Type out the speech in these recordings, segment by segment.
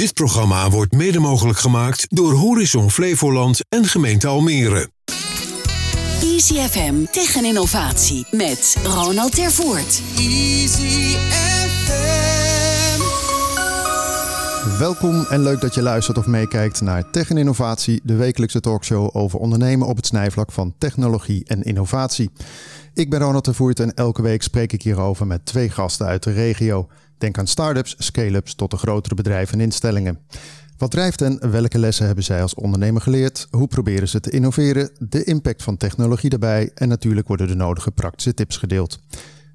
Dit programma wordt mede mogelijk gemaakt door Horizon Flevoland en gemeente Almere. Easy FM tegen innovatie met Ronald Tervoort. Easy FM. Welkom en leuk dat je luistert of meekijkt naar Tech en Innovatie, de wekelijkse talkshow over ondernemen op het snijvlak van technologie en innovatie. Ik ben Ronald Tervoort en elke week spreek ik hierover met twee gasten uit de regio. Denk aan start-ups, scale-ups tot de grotere bedrijven en instellingen. Wat drijft hen? Welke lessen hebben zij als ondernemer geleerd? Hoe proberen ze te innoveren? De impact van technologie daarbij en natuurlijk worden de nodige praktische tips gedeeld.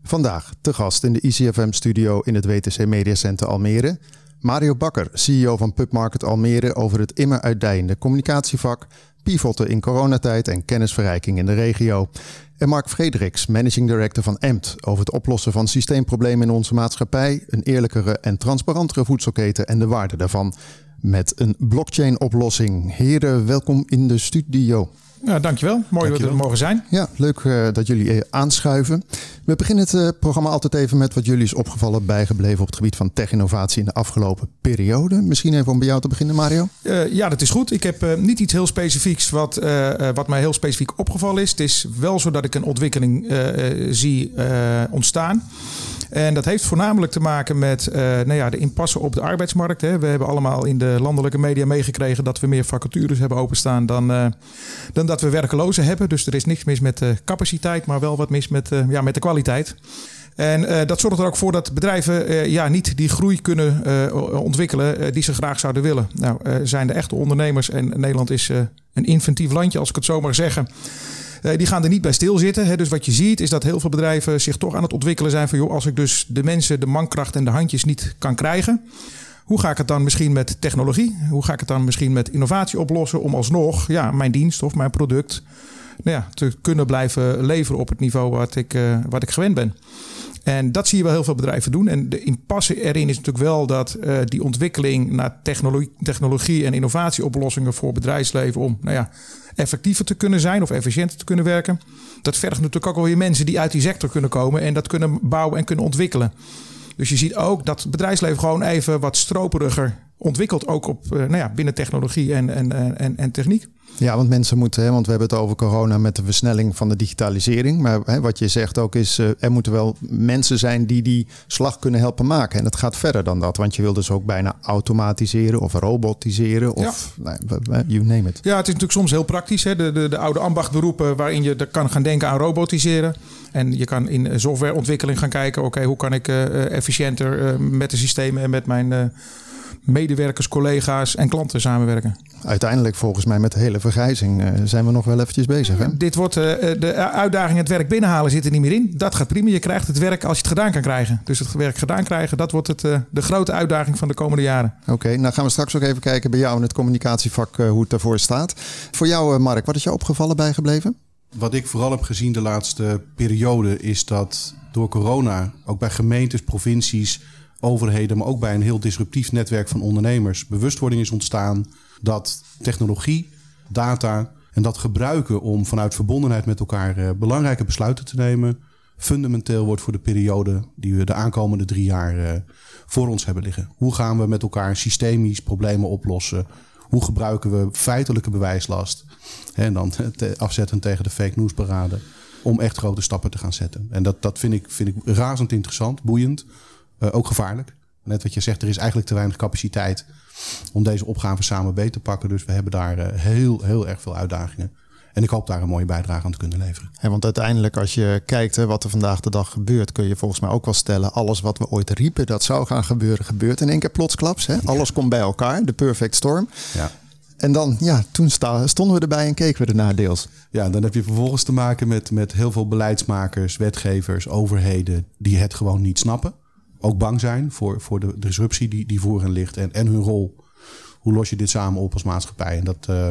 Vandaag te gast in de ICFM-studio in het WTC Media Center Almere. Mario Bakker, CEO van Pubmarket Almere, over het immer uitdijende communicatievak, pivoten in coronatijd en kennisverrijking in de regio. En Mark Frederiks, Managing Director van EMT, over het oplossen van systeemproblemen in onze maatschappij, een eerlijkere en transparantere voedselketen en de waarde daarvan. Met een blockchain-oplossing. Heren, welkom in de studio. Ja, dankjewel. Mooi dat we er mogen zijn. Ja, leuk uh, dat jullie uh, aanschuiven. We beginnen het uh, programma altijd even met wat jullie is opgevallen, bijgebleven op het gebied van tech-innovatie in de afgelopen periode. Misschien even om bij jou te beginnen, Mario. ja, dat is goed. Ik heb niet iets heel specifieks wat, wat mij heel specifiek opgevallen is. Het is wel zo dat ik een ontwikkeling zie ontstaan. En dat heeft voornamelijk te maken met nou ja, de impasse op de arbeidsmarkt. Hè. We hebben allemaal in de landelijke media meegekregen dat we meer vacatures hebben openstaan dan, dan dat we werkelozen hebben. Dus er is niks mis met de capaciteit, maar wel wat mis met, uh, ja, met de kwaliteit. En uh, dat zorgt er ook voor dat bedrijven ja, niet die groei kunnen ontwikkelen die ze graag zouden willen. Nou, zijn de echte ondernemers en Nederland is een inventief landje, als ik het zo mag zeggen. Die gaan er niet bij stilzitten. Dus wat je ziet is dat heel veel bedrijven zich toch aan het ontwikkelen zijn van joh, als ik dus de mensen, de mankracht en de handjes niet kan krijgen. Hoe ga ik het dan misschien met technologie? Hoe ga ik het dan misschien met innovatie oplossen om alsnog ja, mijn dienst of mijn product nou ja, te kunnen blijven leveren op het niveau wat ik, uh, wat ik gewend ben? En dat zie je wel heel veel bedrijven doen. En de impasse erin is natuurlijk wel dat uh, die ontwikkeling naar technologie, technologie en innovatieoplossingen voor bedrijfsleven om nou ja, effectiever te kunnen zijn of efficiënter te kunnen werken. Dat vergt natuurlijk ook alweer mensen die uit die sector kunnen komen en dat kunnen bouwen en kunnen ontwikkelen. Dus je ziet ook dat het bedrijfsleven gewoon even wat stroperiger ontwikkelt, ook op, uh, nou ja, binnen technologie en, en, en, en techniek. Ja, want mensen moeten, hè, want we hebben het over corona met de versnelling van de digitalisering. Maar hè, wat je zegt ook is, uh, er moeten wel mensen zijn die die slag kunnen helpen maken. En het gaat verder dan dat, want je wil dus ook bijna automatiseren of robotiseren of ja. nou, you name it. Ja, het is natuurlijk soms heel praktisch. Hè? De, de, de oude ambachtberoepen waarin je kan gaan denken aan robotiseren. En je kan in softwareontwikkeling gaan kijken, oké, okay, hoe kan ik uh, efficiënter uh, met de systemen en met mijn medewerkers, collega's en klanten samenwerken. Uiteindelijk volgens mij met de hele vergrijzing uh, zijn we nog wel eventjes bezig. Hè? Dit wordt uh, de uitdaging het werk binnenhalen zit er niet meer in. Dat gaat prima. Je krijgt het werk als je het gedaan kan krijgen. Dus het werk gedaan krijgen, dat wordt het, uh, de grote uitdaging van de komende jaren. Oké, okay, nou gaan we straks ook even kijken bij jou in het communicatievak hoe het daarvoor staat. Voor jou Mark, wat is je opgevallen bijgebleven? Wat ik vooral heb gezien de laatste periode is dat door corona ook bij gemeentes, provincies overheden, maar ook bij een heel disruptief netwerk van ondernemers bewustwording is ontstaan dat technologie, data en dat gebruiken om vanuit verbondenheid met elkaar uh, belangrijke besluiten te nemen, fundamenteel wordt voor de periode die we de aankomende drie jaar uh, voor ons hebben liggen. Hoe gaan we met elkaar systemisch problemen oplossen? Hoe gebruiken we feitelijke bewijslast? En dan afzetten tegen de fake news beraden. Om echt grote stappen te gaan zetten. En dat, dat vind, ik, vind ik razend interessant, boeiend. Uh, ook gevaarlijk. Net wat je zegt, er is eigenlijk te weinig capaciteit om deze opgave samen beter te pakken. Dus we hebben daar uh, heel, heel erg veel uitdagingen. En ik hoop daar een mooie bijdrage aan te kunnen leveren. Ja, want uiteindelijk, als je kijkt hè, wat er vandaag de dag gebeurt, kun je volgens mij ook wel stellen: alles wat we ooit riepen dat zou gaan gebeuren, gebeurt in één keer plotsklaps. Hè? Ja. Alles komt bij elkaar, de perfect storm. Ja. En dan, ja, toen stonden we erbij en keken we ernaar deels. Ja, dan heb je vervolgens te maken met, met heel veel beleidsmakers, wetgevers, overheden die het gewoon niet snappen ook bang zijn voor, voor de disruptie die, die voor hen ligt en, en hun rol. Hoe los je dit samen op als maatschappij? En dat, uh,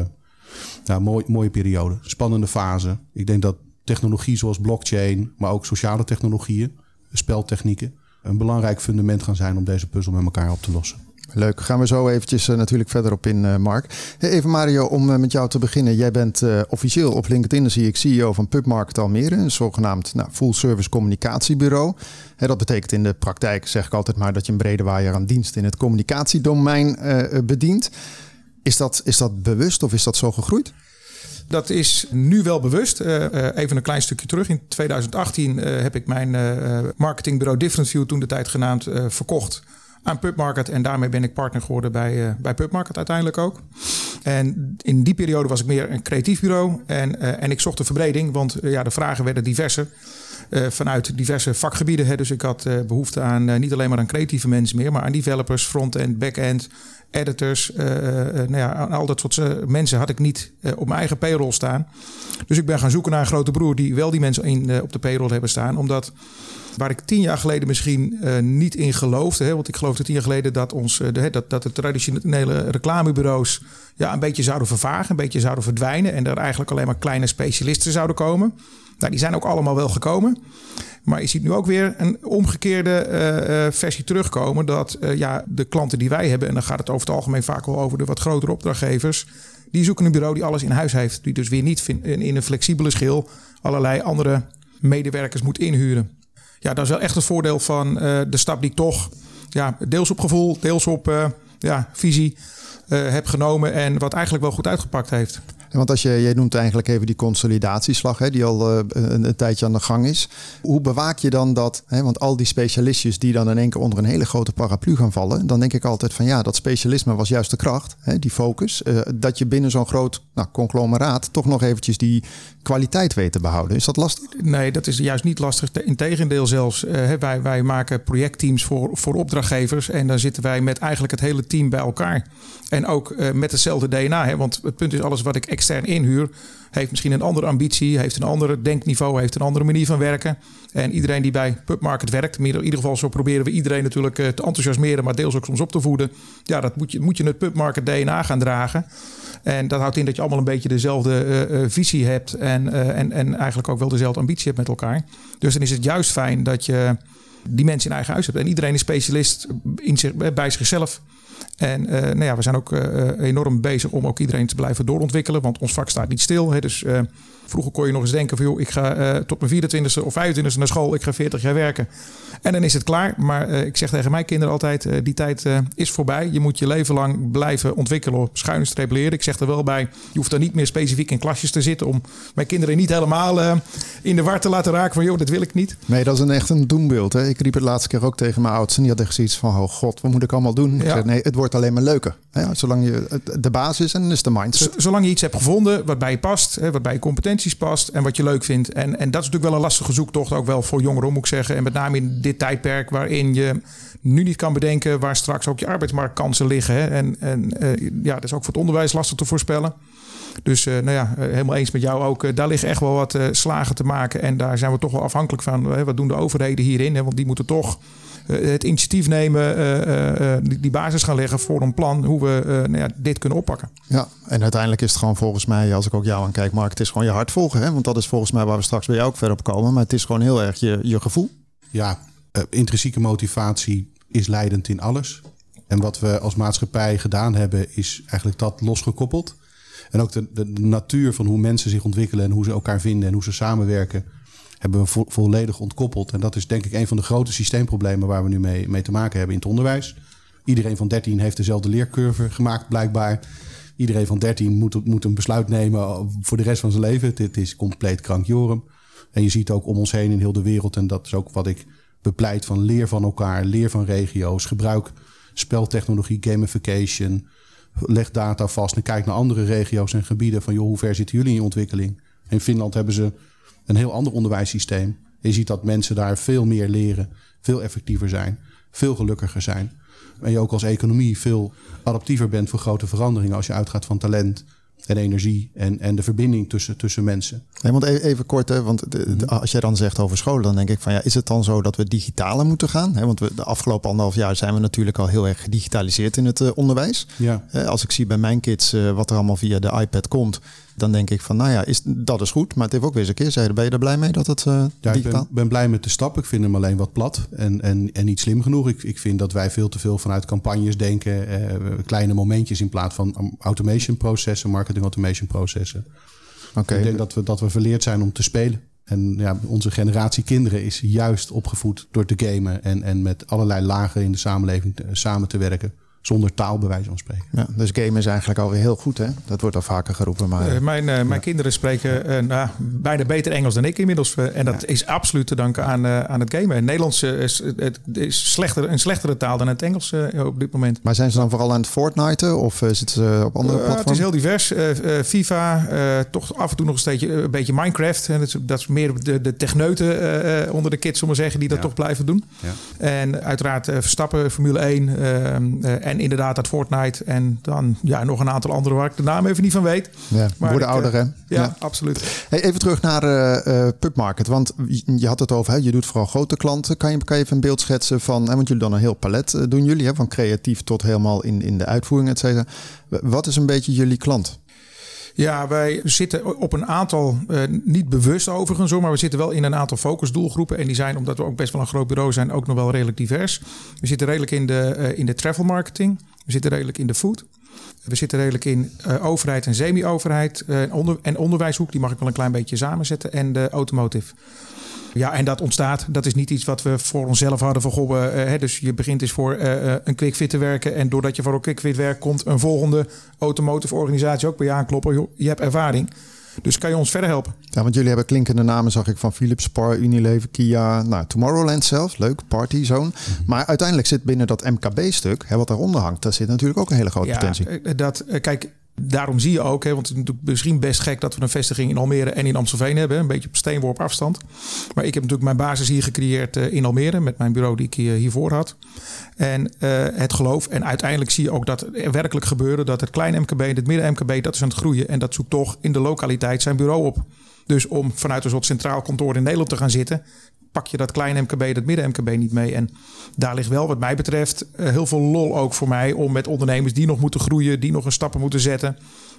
ja, mooi, mooie periode, spannende fase. Ik denk dat technologie zoals blockchain, maar ook sociale technologieën, speltechnieken, een belangrijk fundament gaan zijn om deze puzzel met elkaar op te lossen. Leuk, gaan we zo eventjes uh, natuurlijk verder op in, uh, Mark. Hey, even Mario, om uh, met jou te beginnen. Jij bent officieel op LinkedIn, zie ik CEO van PubMarket Almere, een zogenaamd nou, full service communicatiebureau. Hey, dat betekent in de praktijk, zeg ik altijd maar, dat je een brede waaier aan dienst in het communicatiedomein bedient. Is dat, is dat bewust of is dat zo gegroeid? Dat is nu wel bewust. even een klein stukje terug. In 2018 heb ik mijn marketingbureau Different View, toen de tijd genaamd, verkocht aan PubMarket. En daarmee ben ik partner geworden bij, uh, bij PubMarket uiteindelijk ook. En in die periode was ik meer een creatief bureau. En, uh, en ik zocht de verbreding, want uh, ja, de vragen werden diverser. vanuit diverse vakgebieden. Hè. Dus ik had behoefte aan niet alleen maar aan creatieve mensen meer, maar aan developers, front-end, back-end, editors. nou ja, al dat soort mensen had ik niet op mijn eigen payroll staan. Dus ik ben gaan zoeken naar een grote broer die wel die mensen in, op de payroll hebben staan. Omdat Waar ik tien jaar geleden misschien niet in geloofde. Hè, want ik geloofde tien jaar geleden dat, ons, uh, de, dat, dat de traditionele reclamebureaus ja, een beetje zouden vervagen, een beetje zouden verdwijnen. En er eigenlijk alleen maar kleine specialisten zouden komen. Nou, die zijn ook allemaal wel gekomen. Maar je ziet nu ook weer een omgekeerde uh, versie terugkomen. Dat ja, de klanten die wij hebben, en dan gaat het over het algemeen vaak wel over de wat grotere opdrachtgevers. Die zoeken een bureau die alles in huis heeft. Die dus weer niet in een flexibele schil allerlei andere medewerkers moet inhuren ja, dat is wel echt het voordeel van de stap die ik toch ja, deels op gevoel, deels op ja, visie heb genomen. En wat eigenlijk wel goed uitgepakt heeft. Want als je, jij noemt eigenlijk even die consolidatieslag, hè, die al uh, een, tijdje aan de gang is. Hoe bewaak je dan dat? Hè, want al die specialistjes die dan in één keer onder een hele grote paraplu gaan vallen, dan denk ik altijd van ja, dat specialisme was juist de kracht, hè, die focus. Uh, dat je binnen zo'n groot nou, conglomeraat toch nog eventjes die kwaliteit weet te behouden. Is dat lastig? Nee, dat is juist niet lastig. Integendeel zelfs. Uh, wij, wij maken projectteams voor, voor opdrachtgevers en dan zitten wij met eigenlijk het hele team bij elkaar. En ook met hetzelfde DNA. Hè, want het punt is alles wat ik extern inhuur, heeft misschien een andere ambitie, heeft een ander denkniveau, heeft een andere manier van werken. En iedereen die bij PubMarket werkt, in ieder geval zo proberen we iedereen natuurlijk eh, te enthousiasmeren, maar deels ook soms op te voeden. Ja, dat moet je, moet je het PubMarket DNA gaan dragen. En dat houdt in dat je allemaal een beetje dezelfde uh, visie hebt en, uh, en, en eigenlijk ook wel dezelfde ambitie hebt met elkaar. Dus dan is het juist fijn dat je die mensen in eigen huis hebt. En iedereen is specialist in zich, bij zichzelf. En uh, nou ja, we zijn ook uh, enorm bezig om ook iedereen te blijven doorontwikkelen. Want ons vak staat niet stil. Hè, dus uh, vroeger kon je nog eens denken van... joh, ik ga tot mijn 24e of 25e naar school. Ik ga 40 jaar werken. En dan is het klaar. Maar ik zeg tegen mijn kinderen altijd... die tijd is voorbij. Je moet je leven lang blijven ontwikkelen op schuine streep leren. Ik zeg er wel bij... je hoeft dan niet meer specifiek in klasjes te zitten... om mijn kinderen niet helemaal in de war te laten raken van... joh, dat wil ik niet. Nee, dat is een echt een doembeeld. Hè? Ik riep het laatste keer ook tegen mijn oudsten. Die had echt zoiets van... oh god, wat moet ik allemaal doen? Ik zeg, nee, het wordt alleen maar leuker. Ja, zolang je de basis en is de mindset. Zolang je iets hebt gevonden wat bij je past, wat bij je competenties past en wat je leuk vindt. En, en dat is natuurlijk wel een lastige zoektocht, ook wel voor jongeren, moet ik zeggen. En met name in dit tijdperk waarin je nu niet kan bedenken waar straks ook je arbeidsmarktkansen liggen. Hè. En, en uh, ja, dat is ook voor het onderwijs lastig te voorspellen. Dus uh, nou ja, helemaal eens met jou ook. daar liggen echt wel wat slagen te maken. En daar zijn we toch wel afhankelijk van. Wat doen de overheden hierin? Hè? Want die moeten toch eh, het initiatief nemen, eh, eh, die, die, basis gaan leggen voor een plan hoe we nou ja, dit kunnen oppakken. Ja, en uiteindelijk is het gewoon volgens mij, als ik ook jou aan kijk, Mark, het is gewoon je hart volgen. Hè? Want dat is volgens mij waar we straks bij jou ook verder op komen. Maar het is gewoon heel erg je, je gevoel. Ja, intrinsieke motivatie is leidend in alles. En wat we als maatschappij gedaan hebben, is eigenlijk dat losgekoppeld. En ook de, de, natuur van hoe mensen zich ontwikkelen en hoe ze elkaar vinden en hoe ze samenwerken, hebben we vo volledig ontkoppeld. En dat is denk ik een van de grote systeemproblemen waar we nu mee, mee te maken hebben in het onderwijs. Iedereen van 13 heeft dezelfde leercurve gemaakt, blijkbaar. Iedereen van 13 moet, moet een besluit nemen voor de rest van zijn leven. Dit is compleet krankjorum. En je ziet ook om ons heen in heel de wereld, en dat is ook wat ik bepleit van leer van elkaar, leer van regio's, gebruik speltechnologie, gamification, leg data vast en kijk naar andere regio's en gebieden van joh, hoe ver zitten jullie in je ontwikkeling? In Finland hebben ze een heel ander onderwijssysteem. Je ziet dat mensen daar veel meer leren, veel effectiever zijn, veel gelukkiger zijn. En je ook als economie veel adaptiever bent voor grote veranderingen als je uitgaat van talent en energie en, en de verbinding tussen, tussen mensen. Nee, want e-, even kort, hè, want de, als jij dan zegt over scholen, dan denk ik van ja, is het dan zo dat we digitaler moeten gaan? want we, de afgelopen anderhalf jaar zijn we natuurlijk al heel erg gedigitaliseerd in het uh, onderwijs. Ja. als ik zie bij mijn kids uh, wat er allemaal via de iPad komt, Dan denk ik van, nou ja, is, dat is goed. Maar het heeft ook weer eens een keer. Ben je er blij mee dat het uh, ja, ik ben, ben blij met de stap. Ik vind hem alleen wat plat en, en, en niet slim genoeg. Ik, ik vind dat wij veel te veel vanuit campagnes denken. eh, kleine momentjes in plaats van um, automation processen, marketing automation processen. Oké. Ik denk dat we, dat we verleerd zijn om te spelen. En ja, onze generatie kinderen is juist opgevoed door te gamen en, en met allerlei lagen in de samenleving te- samen te werken. Zonder taal, bij wijze van spreken. Ja, dus game is eigenlijk alweer heel goed, hè? Dat wordt al vaker geroepen, maar... Eh, mijn eh, mijn kinderen spreken eh, nou, bijna beter Engels dan ik inmiddels. En dat is absoluut te danken aan, eh, aan het gamen. Het Nederlands is, het is slechter, een slechtere taal dan het Engels op dit moment. Maar zijn ze dan vooral aan het Fortniten of zitten ze op andere Eh, het is platforms? heel divers. Eh, eh, FIFA, eh, toch af en toe nog een, steentje, een beetje Minecraft. En dat, is, dat is meer de, de techneuten eh, eh, onder de kids, zullen we zeggen, die dat Ja. toch blijven doen. Ja. En uiteraard Verstappen, Formule 1 eh, eh, en inderdaad dat Fortnite. En dan ja, nog een aantal andere waar ik de naam even niet van weet. Ja, Maar worden ik, ouder, hè? eh, Ja, absoluut. Hey, even terug naar eh eh Pubmarket. Want je had het over, hè, je doet vooral grote klanten. Kan je, kan je even een beeld schetsen van, hè, want jullie dan een heel palet eh, doen jullie, hè, van creatief tot helemaal in, in de uitvoering, et cetera. Wat is een beetje jullie klant? Ja, wij zitten op een aantal, eh, niet bewust overigens, maar we zitten wel in een aantal focusdoelgroepen. En die zijn, omdat we ook best wel een groot bureau zijn, ook nog wel redelijk divers. We zitten redelijk in de, eh, in de travel marketing. We zitten redelijk in de food. We zitten redelijk in eh, overheid en semi-overheid. eh, onder, en onderwijshoek, die mag ik wel een klein beetje samenzetten. En de automotive. Ja, en dat ontstaat. Dat is niet iets wat we voor onszelf hadden van goh, eh, hè, dus je begint eens voor eh, eh, een quickfit te werken en doordat je voor een quickfit werkt komt een volgende automotive organisatie ook bij je aankloppen. Joh, je hebt ervaring. Dus kan je ons verder helpen? Ja, want jullie hebben klinkende namen, zag ik, van Philips, Spar, Unilever, Kia, nou, Tomorrowland zelf. Leuk, Party Zone. Maar uiteindelijk zit binnen dat MKB-stuk, wat daaronder hangt, daar zit natuurlijk ook een hele grote potentie. eh, dat, kijk, daarom zie je ook, hè, want het is natuurlijk misschien best gek dat we een vestiging in Almere en in Amstelveen hebben, een beetje op steenworp afstand. Maar ik heb natuurlijk mijn basis hier gecreëerd eh, in Almere met mijn bureau die ik hier- hiervoor had. En eh, het geloof. En uiteindelijk zie je ook dat er werkelijk gebeuren dat het kleine MKB en het midden MKB dat is aan het groeien en dat zoekt toch in de lokaliteit zijn bureau op. Dus om vanuit een soort centraal kantoor in Nederland te gaan zitten, pak je dat kleine MKB, dat midden MKB niet mee. En daar ligt wel, wat mij betreft, eh, heel veel lol ook voor mij om met ondernemers die nog moeten groeien, die nog een stappen moeten zetten,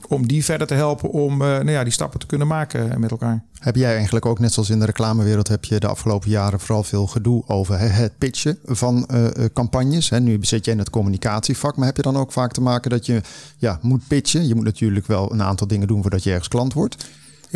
om die verder te helpen om eh, nou ja, die stappen te kunnen maken met elkaar. Heb jij eigenlijk ook, net zoals in de reclamewereld, heb je de afgelopen jaren vooral veel gedoe over het pitchen van eh, campagnes. Nu zit je in het communicatievak, maar heb je dan ook vaak te maken dat je ja, moet pitchen? Je moet natuurlijk wel een aantal dingen doen voordat je ergens klant wordt.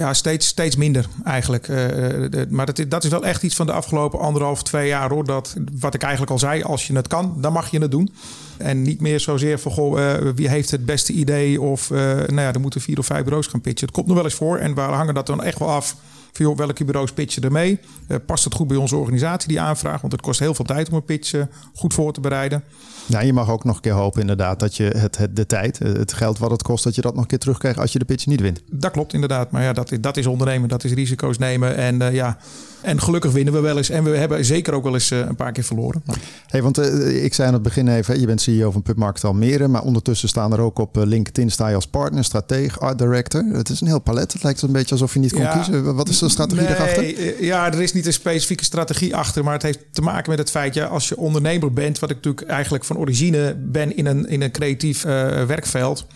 Ja, steeds, steeds minder eigenlijk. Eh, eh, maar dat is, dat is wel echt iets van de afgelopen anderhalf, twee jaar hoor. Dat, wat ik eigenlijk al zei, als je het kan, dan mag je het doen. En niet meer zozeer van, goh, eh, wie heeft het beste idee? Of, nou ja, er moeten vier of vijf bureaus gaan pitchen. Het komt nog wel eens voor en we hangen dat dan echt wel af. Van, joh, welke bureaus pitchen er mee? Eh, past het goed bij onze organisatie, die aanvraag? Want het kost heel veel tijd om een pitch eh, goed voor te bereiden. Ja, je mag ook nog een keer hopen inderdaad dat je het, het, de tijd, eh, het geld wat het kost, dat je dat nog een keer terugkrijgt als je de pitch niet wint. Dat klopt inderdaad. Maar ja, dat, is- dat is ondernemen, dat is risico's nemen. En ja, en gelukkig winnen we wel eens. En we hebben zeker ook wel eens eh, een paar keer verloren. Hey, want eh, ik zei aan het begin even, je bent CEO van Pubmarkt Almere, maar ondertussen staan er ook op eh, LinkedIn sta je als partner, strateeg, art director. Het is een heel palet. Het lijkt een beetje alsof je niet kon Ja. kiezen. Wat is de strategie Nee, daarachter? Ja, er is niet een specifieke strategie achter. Maar het heeft te maken met het feit, ja, als je ondernemer bent, wat ik natuurlijk eigenlijk van origine ben in een, in een creatief werkveld.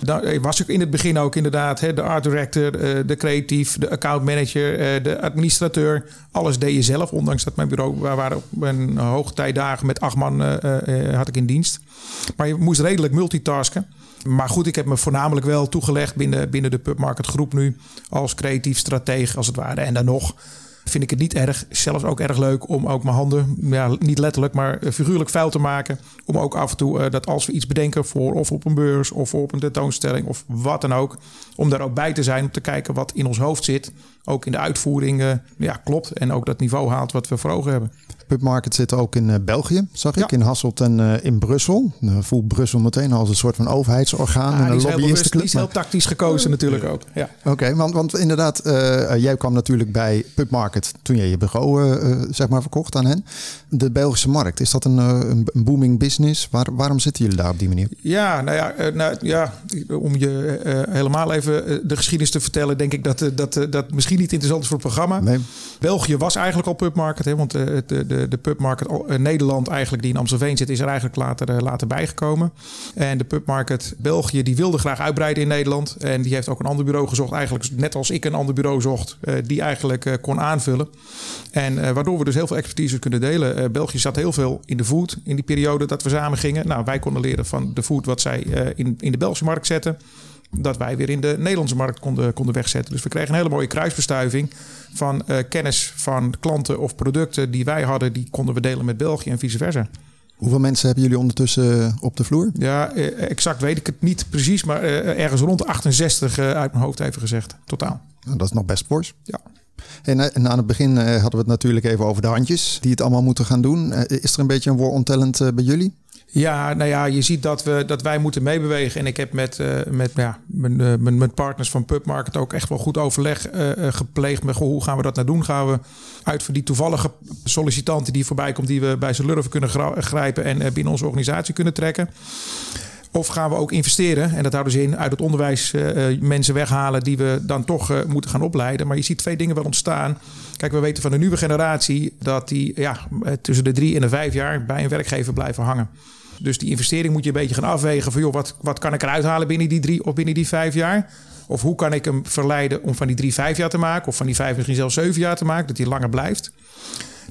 Dan eh, was ik in het begin ook inderdaad hè, de art director, eh, de creatief, de account manager, eh, de administrateur. Alles deed je zelf, ondanks dat mijn bureau waar waren op een hoogtijdagen met acht man eh, had ik in dienst. Maar je moest redelijk multitasken. Maar goed, ik heb me voornamelijk wel toegelegd binnen, binnen de pubmarket groep nu als creatief strateeg als het ware. En dan nog vind ik het niet erg, zelfs ook erg leuk om ook mijn handen, ja, niet letterlijk, maar eh, figuurlijk vuil te maken. Om ook af en toe eh, dat als we iets bedenken voor of op een beurs of op een tentoonstelling of wat dan ook, om daar ook bij te zijn om te kijken wat in ons hoofd zit. Ook in de uitvoering ja, klopt en ook dat niveau haalt wat we voor ogen hebben. Pubmarket zit ook in eh, België, zag ik, Ja. in Hasselt en eh, in Brussel. Nou, voel Brussel meteen als een soort van overheidsorgaan Ah, en die een is heel lobbyistenclub. is tactisch gekozen natuurlijk ook. Ja. Oké, want, want inderdaad, eh, jij kwam natuurlijk bij Pubmarket toen je je bureau zeg maar verkocht aan hen. De Belgische markt, is dat een, een booming business? Waar, waarom zitten jullie daar op die manier? Ja, nou ja, nou, ja om je helemaal even de geschiedenis te vertellen, denk ik dat, dat, dat misschien niet interessant is voor het programma. Nee. België was eigenlijk al pubmarket, hè, want de, de, de, pubmarket uh, Nederland eigenlijk, die in Amstelveen zit, is er eigenlijk later, later bijgekomen. En de pubmarket België, die wilde graag uitbreiden in Nederland. En die heeft ook een ander bureau gezocht, eigenlijk net als ik een ander bureau zocht, die eigenlijk kon aanvullen. En waardoor we dus heel veel expertise kunnen delen. België zat heel veel in de food in die periode dat we samen gingen. Nou, wij konden leren van de food wat zij in, in de Belgische markt zetten dat wij weer in de Nederlandse markt konden, konden wegzetten. Dus we kregen een hele mooie kruisbestuiving van uh, kennis van klanten of producten die wij hadden, die konden we delen met België en vice versa. Hoeveel mensen hebben jullie ondertussen eh, op de vloer? Ja, eh, exact weet ik het niet precies, maar ergens rond de 68 uit mijn hoofd even gezegd, totaal. Nou, dat is nog best fors. Ja. En, en, aan het begin hadden we het natuurlijk even over de handjes die het allemaal moeten gaan doen. is er een beetje een war on talent bij jullie? Ja, nou ja, je ziet dat, we, dat wij moeten meebewegen. En ik heb met, uh, met ja, mijn, uh, mijn, partners van PubMarket ook echt wel goed overleg uh, gepleegd. Met hoe gaan we dat nou doen? Gaan we uit voor die toevallige sollicitanten die voorbij komt, die we bij zijn lurven kunnen grijpen en binnen onze organisatie kunnen trekken? Of gaan we ook investeren? En dat houden ze in uit het onderwijs mensen weghalen die we dan toch moeten gaan opleiden. Maar je ziet twee dingen wel ontstaan. Kijk, we weten van de nieuwe generatie dat die ja, tussen de drie en de vijf jaar bij een werkgever blijven hangen. Dus die investering moet je een beetje gaan afwegen van joh, wat, wat kan ik eruit halen binnen die drie of binnen die vijf jaar? Of hoe kan ik hem verleiden om van die drie vijf jaar te maken, of van die vijf misschien zelfs zeven jaar te maken, dat hij langer blijft.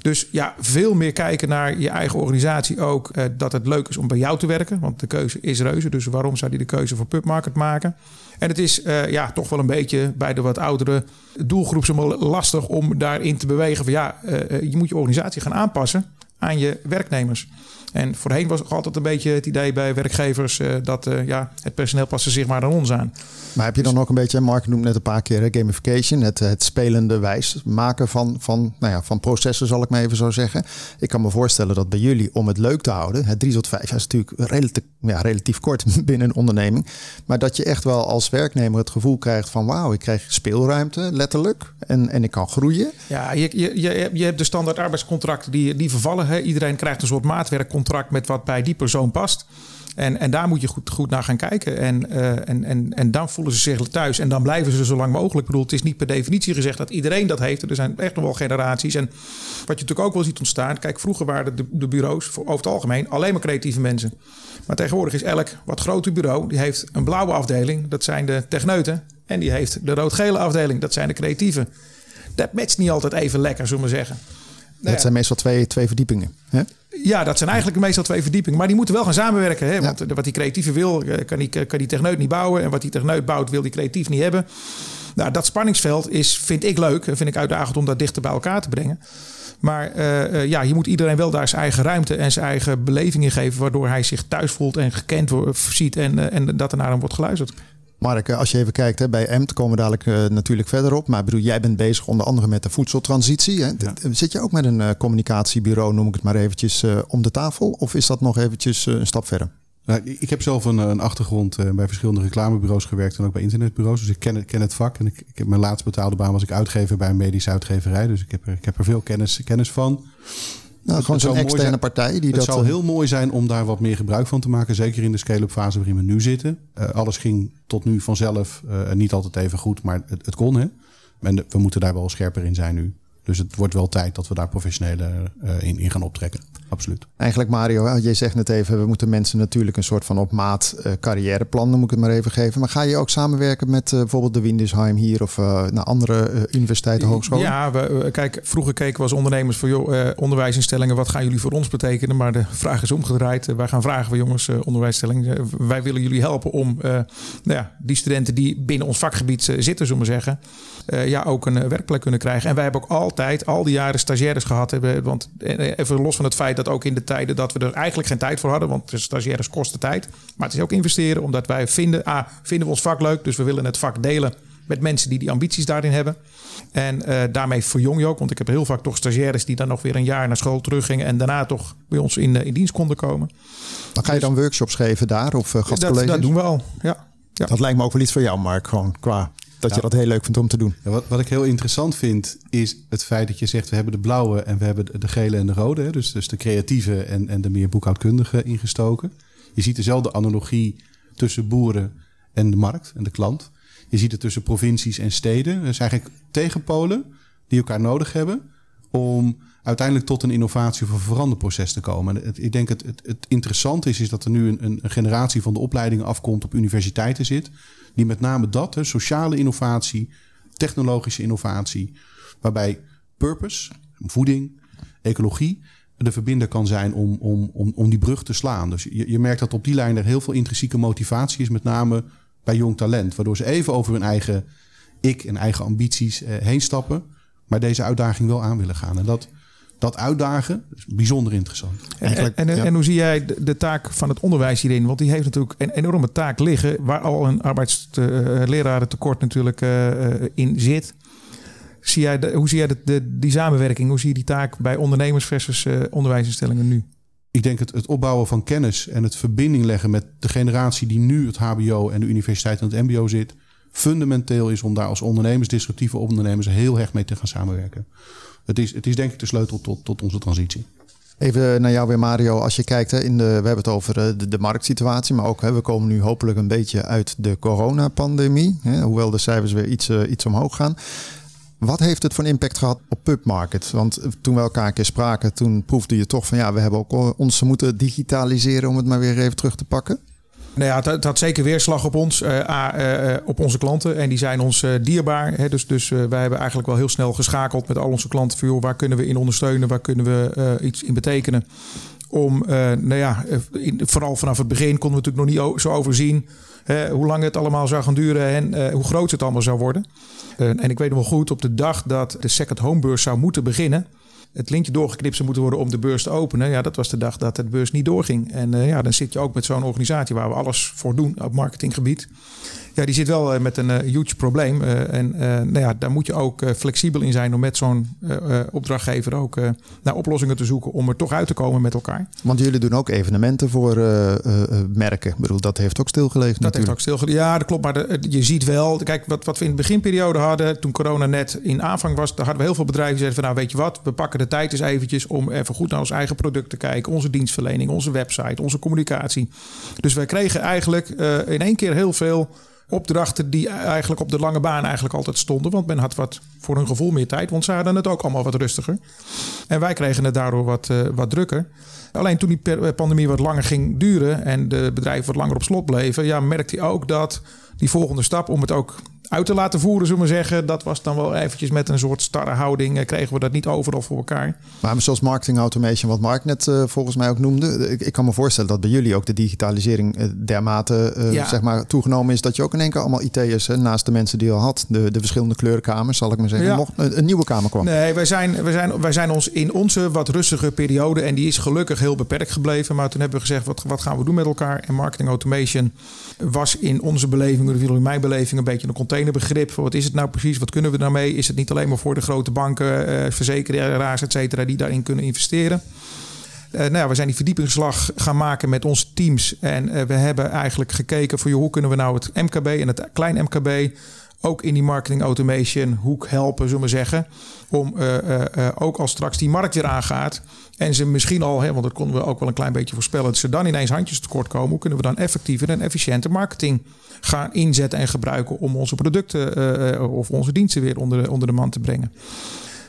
Dus ja, veel meer kijken naar je eigen organisatie ook. Eh, dat het leuk is om bij jou te werken. Want de keuze is reuze. Dus waarom zou die de keuze voor PubMarket maken? En het is eh, ja, toch wel een beetje bij de wat oudere doelgroep lastig om daarin te bewegen. Van ja, uh, je moet je organisatie gaan aanpassen aan je werknemers. En voorheen was het altijd een beetje het idee bij werkgevers uh, dat uh, ja, het personeel passen zich maar aan ons aan. Maar heb je dan ook een beetje, Mark noemt net een paar keer gamification, het, het spelende wijs maken van, van, nou ja, van processen, zal ik maar even zo zeggen. Ik kan me voorstellen dat bij jullie, om het leuk te houden, het 3 tot 5 is natuurlijk relatief, ja, relatief kort binnen een onderneming, maar dat je echt wel als werknemer het gevoel krijgt van wauw, ik krijg speelruimte, letterlijk, en, en ik kan groeien. Ja, je, je, je, je hebt de standaard arbeidscontracten die, die vervallen. Hè. Iedereen krijgt een soort maatwerkcontract met wat bij die persoon past. En, en daar moet je goed, goed naar gaan kijken. En, uh, en, en, en dan voelen ze zich thuis. En dan blijven ze zo lang mogelijk. Ik bedoel, het is niet per definitie gezegd dat iedereen dat heeft. Er zijn echt nog wel generaties. En wat je natuurlijk ook wel ziet ontstaan. Kijk, vroeger waren de, de bureaus voor, over het algemeen alleen maar creatieve mensen. Maar tegenwoordig is elk wat groter bureau. Die heeft een blauwe afdeling. Dat zijn de techneuten. En die heeft de rood-gele afdeling. Dat zijn de creatieven. Dat matcht niet altijd even lekker, zullen we zeggen. Dat zijn meestal twee, twee verdiepingen. Hè? Ja, dat zijn eigenlijk meestal twee verdiepingen. Maar die moeten wel gaan samenwerken. Hè? Want wat die creatieve wil, eh, kan die, kan die techneut niet bouwen. En wat die techneut bouwt, wil die creatief niet hebben. Nou, dat spanningsveld is, vind ik leuk. En vind ik uitdagend om dat dichter bij elkaar te brengen. Maar uh, ja, je moet iedereen wel daar zijn eigen ruimte en zijn eigen beleving in geven. Waardoor hij zich thuis voelt en gekend wordt, ziet en, en dat er naar hem wordt geluisterd. Mark, als je even kijkt, hè, bij EMT komen we dadelijk uh, natuurlijk verder op. Maar bedoel, jij bent bezig onder andere met de voedseltransitie. Hè? Zit je ook met een uh, communicatiebureau, noem ik het maar eventjes, uh, om de tafel? Of is dat nog eventjes een stap verder? Nou, ik heb zelf een, een achtergrond bij verschillende reclamebureaus gewerkt en ook bij internetbureaus. Dus ik ken, ken het vak. En ik, ik heb mijn laatst betaalde baan was ik uitgever bij een medische uitgeverij. Dus ik heb er, ik heb er veel kennis, kennis van. Nou, gewoon zo'n externe zijn, partij die het dat... Zou heel mooi zijn om daar wat meer gebruik van te maken. Zeker in de scale-up fase waarin we nu zitten. Uh, alles ging tot nu vanzelf uh, niet altijd even goed, maar het, het kon. Hè? En we moeten daar wel scherper in zijn nu. Dus het wordt wel tijd dat we daar professioneler uh, in, in gaan optrekken. Absoluut. Eigenlijk Mario, je zegt net even, we moeten mensen natuurlijk een soort van op maat uh, carrièreplan, moet ik het maar even geven. Maar ga je ook samenwerken met uh, bijvoorbeeld de Windesheim hier of naar andere universiteiten, hogescholen? Ja, we, kijk, vroeger keken we als ondernemers voor joh, onderwijsinstellingen, wat gaan jullie voor ons betekenen? Maar de vraag is omgedraaid. wij gaan vragen van jongens, onderwijsinstellingen, wij willen jullie helpen om nou ja, die studenten die binnen ons vakgebied zitten, zullen we zeggen, ja, ook een werkplek kunnen krijgen. En wij hebben ook altijd al die jaren stagiaires gehad. Hebben, want even los van het feit dat ook in de tijden dat we er eigenlijk geen tijd voor hadden. Want de stagiaires kosten tijd. Maar het is ook investeren omdat wij vinden, ah, vinden we ons vak leuk. Dus we willen het vak delen met mensen die die ambities daarin hebben. En uh, daarmee verjong je ook. Want ik heb heel vaak toch stagiaires die dan nog weer een jaar naar school teruggingen. En daarna toch bij ons in, in dienst konden komen. Maar ga je dan workshops geven daar of uh, gastcolleges? Dat, dat doen we al, ja. ja. Dat lijkt me ook wel iets voor jou, Mark. Gewoon qua dat je dat heel leuk vindt om te doen. Ja, wat, wat ik heel interessant vind, is het feit dat je zegt... we hebben de blauwe en we hebben de gele en de rode. Hè? Dus, dus de creatieve en, en de meer boekhoudkundige ingestoken. Je ziet dezelfde analogie tussen boeren en de markt en de klant. Je ziet het tussen provincies en steden. Dat zijn eigenlijk tegenpolen die elkaar nodig hebben... om uiteindelijk tot een innovatie of een veranderproces te komen. En ik denk het, het, het interessante is, is dat er nu een, een generatie van de opleidingen afkomt op universiteiten zit. Die met name dat, hè, sociale innovatie, technologische innovatie, waarbij purpose, voeding, ecologie de verbinder kan zijn om, om, om, om die brug te slaan. Dus je, je merkt dat op die lijn er heel veel intrinsieke motivatie is, met name bij jong talent. Waardoor ze even over hun eigen ik en eigen ambities eh, heen stappen, maar deze uitdaging wel aan willen gaan. En dat, dat uitdagen is bijzonder interessant. En, en, en, hoe zie jij de, taak van het onderwijs hierin? Want die heeft natuurlijk een enorme taak liggen, waar al een arbeidslerarentekort natuurlijk uh, in zit. Zie jij de, hoe zie jij de, de, die samenwerking? Hoe zie je die taak bij ondernemers versus uh, onderwijsinstellingen nu? Ik denk het, het opbouwen van kennis en het verbinding leggen met de generatie die nu het HBO en de universiteit en het MBO zit, fundamenteel is om daar als ondernemers, disruptieve ondernemers, heel hecht mee te gaan samenwerken. Het is, het is denk ik de sleutel tot, tot onze transitie. Even naar jou weer, Mario. Als je kijkt, in de, we hebben het over eh, de, de marktsituatie, maar ook we komen nu hopelijk een beetje uit de coronapandemie. Hè, hoewel de cijfers weer iets, uh, iets omhoog gaan. Wat heeft het voor een impact gehad op PubMarket? Want toen we elkaar een keer spraken, toen proefde je toch van ja, we hebben ook ons moeten digitaliseren om het maar weer even terug te pakken. Nou ja, het, had zeker weerslag op ons, uh, uh, op onze klanten. En die zijn ons dierbaar. Hè? Dus, dus wij hebben eigenlijk wel heel snel geschakeld met al onze klanten. Joh, waar kunnen we in ondersteunen? Waar kunnen we iets in betekenen? Om, nou ja, vooral vanaf het begin konden we natuurlijk nog niet zo overzien hoe lang het allemaal zou gaan duren en hoe groot het allemaal zou worden. en ik weet nog wel goed, op de dag dat de second homebeurs zou moeten beginnen, het lintje doorgeknipt moeten worden om de beurs te openen. Ja, dat was de dag dat de beurs niet doorging. En uh, ja, dan zit je ook met zo'n organisatie waar we alles voor doen op marketinggebied. Ja, die zit wel uh, met een uh, huge probleem. en nou ja, daar moet je ook flexibel in zijn om met zo'n opdrachtgever ook naar oplossingen te zoeken om er toch uit te komen met elkaar. Want jullie doen ook evenementen voor merken. Ik bedoel, dat heeft ook stilgelegen. Dat heeft ook stilgelegen. Ja, dat klopt. Maar de, je ziet wel, kijk, wat, wat we in de beginperiode hadden, toen corona net in aanvang was, daar hadden we heel veel bedrijven die zeiden van nou weet je wat, we pakken de tijd eens eventjes om even goed naar ons eigen product te kijken. Onze dienstverlening, onze website, onze communicatie. Dus wij kregen eigenlijk uh, in één keer heel veel opdrachten die eigenlijk op de lange baan eigenlijk altijd stonden. Want men had wat voor hun gevoel meer tijd. Want ze hadden het ook allemaal wat rustiger. En wij kregen het daardoor wat, uh, wat drukker. Alleen toen die eh, pandemie wat langer ging duren en de bedrijven wat langer op slot bleven, ja, merkte hij ook dat die volgende stap om het ook uit te laten voeren, zullen we zeggen. Dat was dan wel eventjes met een soort starre houding. Eh, kregen we dat niet overal voor elkaar. Maar zoals marketing automation, wat Mark net uh, volgens mij ook noemde. Ik, ik, kan me voorstellen dat bij jullie ook de digitalisering uh, dermate uh, ja. zeg maar, toegenomen is. Dat je ook in één keer allemaal IT'ers naast de mensen die je al had. De, de verschillende kleurenkamers, zal ik maar zeggen. Ja. Mocht een, een, nieuwe kamer kwam. Nee, wij zijn, wij, zijn, wij zijn ons in onze wat rustige periode. En die is gelukkig heel beperkt gebleven. Maar toen hebben we gezegd, wat, wat gaan we doen met elkaar? En marketing automation was in onze beleving, in mijn beleving, een beetje een containerbegrip. Wat is het nou precies? Wat kunnen we daarmee? Is het niet alleen maar voor de grote banken, eh, verzekeraars, et cetera, die daarin kunnen investeren? Uh, nou ja, we zijn die verdiepingsslag gaan maken met onze teams. En uh, we hebben eigenlijk gekeken voor je, hoe kunnen we nou het MKB en het klein MKB ook in die marketing automation hoek helpen, zullen we zeggen. Om uh, ook als straks die markt weer aangaat. En ze misschien al, hè, want dat konden we ook wel een klein beetje voorspellen, dat ze dan ineens handjes tekort komen. Hoe kunnen we dan effectiever en efficiënte marketing gaan inzetten en gebruiken om onze producten of onze diensten weer onder, onder de man te brengen?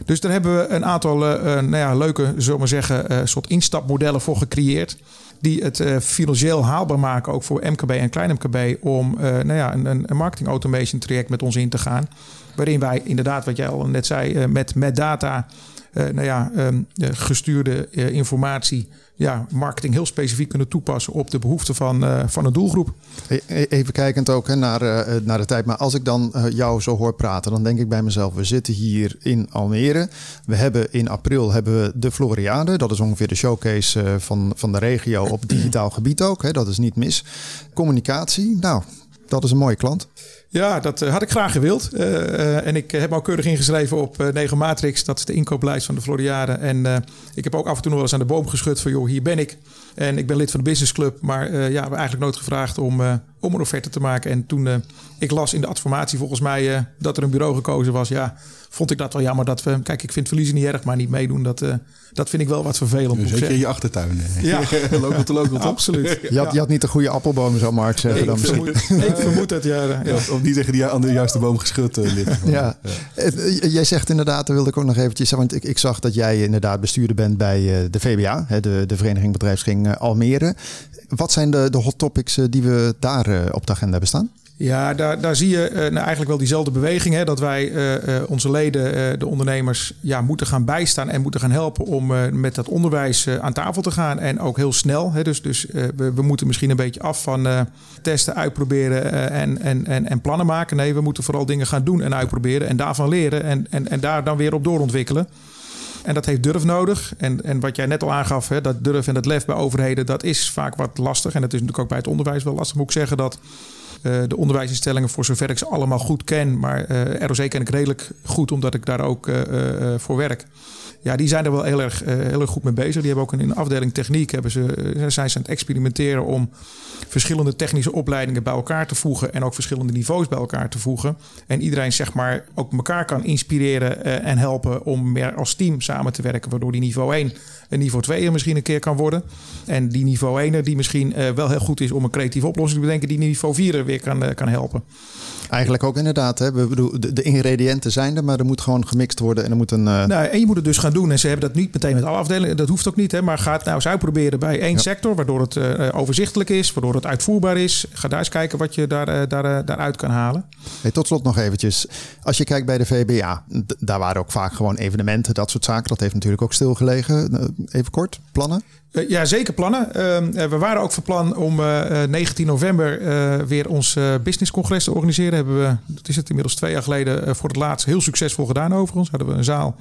Dus daar hebben we een aantal nou ja, leuke, zullen we zeggen, soort instapmodellen voor gecreëerd die het uh, financieel haalbaar maken, ook voor MKB en klein MKB, om uh, nou ja, een, een marketing automation traject met ons in te gaan. Waarin wij inderdaad, wat jij al net zei, uh, met, met data, nou ja, um, gestuurde informatie ja, marketing heel specifiek kunnen toepassen op de behoeften van, van een doelgroep. E-, e-, even kijkend ook hè, naar, naar de tijd. Maar als ik dan jou zo hoor praten, dan denk ik bij mezelf: we zitten hier in Almere. We hebben in april hebben we de Floriade. Dat is ongeveer de showcase van, van de regio op digitaal gebied ook. Hè, dat is niet mis. Communicatie, nou, dat is een mooie klant. Ja, dat had ik graag gewild. Uh, uh, en ik heb al keurig ingeschreven op uh, Negen Matrix. Dat is de inkooplijst van de Floriade. En ik heb ook af en toe nog wel eens aan de boom geschud van... joh, hier ben ik. En ik ben lid van de businessclub. Maar ja, we hebben eigenlijk nooit gevraagd om, om een offerte te maken. En toen ik las in de adformatie volgens mij dat er een bureau gekozen was, ja, vond ik dat wel jammer dat we. Kijk, ik vind verliezen niet erg, maar niet meedoen. Dat, uh, dat vind ik wel wat vervelend. zeker in je achtertuin. Ja, local to local, Absoluut. Je had, je had niet de goede appelboom, zou Mark zeggen. Ik, dan vermoed, ik vermoed het, ja. ja. Of niet tegen die aan de juiste boom geschud uh, ligt. Ja. ja. Jij zegt inderdaad, daar wilde ik ook nog eventjes zeggen. Want ik, ik zag dat jij inderdaad bestuurder bent bij de VBA, de, de Vereniging Bedrijfsring Almere. Wat zijn de, de hot topics die we daar op de agenda hebben staan? Ja, daar, daar zie je uh, nou eigenlijk wel diezelfde beweging. Hè, dat wij uh, uh, onze leden, de ondernemers, ja, moeten gaan bijstaan en moeten gaan helpen om met dat onderwijs aan tafel te gaan. En ook heel snel. Hè, dus dus we, we, moeten misschien een beetje af van testen, uitproberen en, en, en, en plannen maken. Nee, we moeten vooral dingen gaan doen en uitproberen en daarvan leren en, en, en daar dan weer op doorontwikkelen. En dat heeft durf nodig. En, en wat jij net al aangaf, hè, dat durf en dat lef bij overheden, dat is vaak wat lastig. En dat is natuurlijk ook bij het onderwijs wel lastig. Moet ik zeggen dat de onderwijsinstellingen, voor zover ik ze allemaal goed ken, maar uh, ROC ken ik redelijk goed omdat ik daar ook uh, voor werk. Ja, die zijn er wel heel erg, heel erg goed mee bezig. Die hebben ook in een afdeling techniek hebben ze, zijn ze aan het experimenteren om verschillende technische opleidingen bij elkaar te voegen en ook verschillende niveaus bij elkaar te voegen. En iedereen zeg maar ook elkaar kan inspireren en helpen om meer als team samen te werken, waardoor die niveau 1 een niveau 2 er misschien een keer kan worden. En die niveau 1 die misschien wel heel goed is om een creatieve oplossing te bedenken, die niveau 4 weer kan, kan helpen. Eigenlijk ook inderdaad. Hè? We bedoel, de, de, ingrediënten zijn er, maar er moet gewoon gemixt worden en er moet een. Uh... Nou, en je moet het dus gaan doen. En ze hebben dat niet meteen met alle afdelingen. Dat hoeft ook niet. Hè? Maar ga het nou eens uitproberen bij één sector, waardoor het uh, overzichtelijk is, waardoor het uitvoerbaar is. Ga daar eens kijken wat je daar, uh, daar, daaruit kan halen. Hey, tot slot nog eventjes. Als je kijkt bij de VBA, daar waren ook vaak gewoon evenementen, dat soort zaken. Dat heeft natuurlijk ook stilgelegen. Even kort, plannen? Uh, ja, zeker plannen. Uh, we waren ook van plan om uh, 19 november weer ons businesscongres te organiseren. Hebben we, dat is het inmiddels twee jaar geleden, voor het laatst heel succesvol gedaan overigens. Hadden we een zaal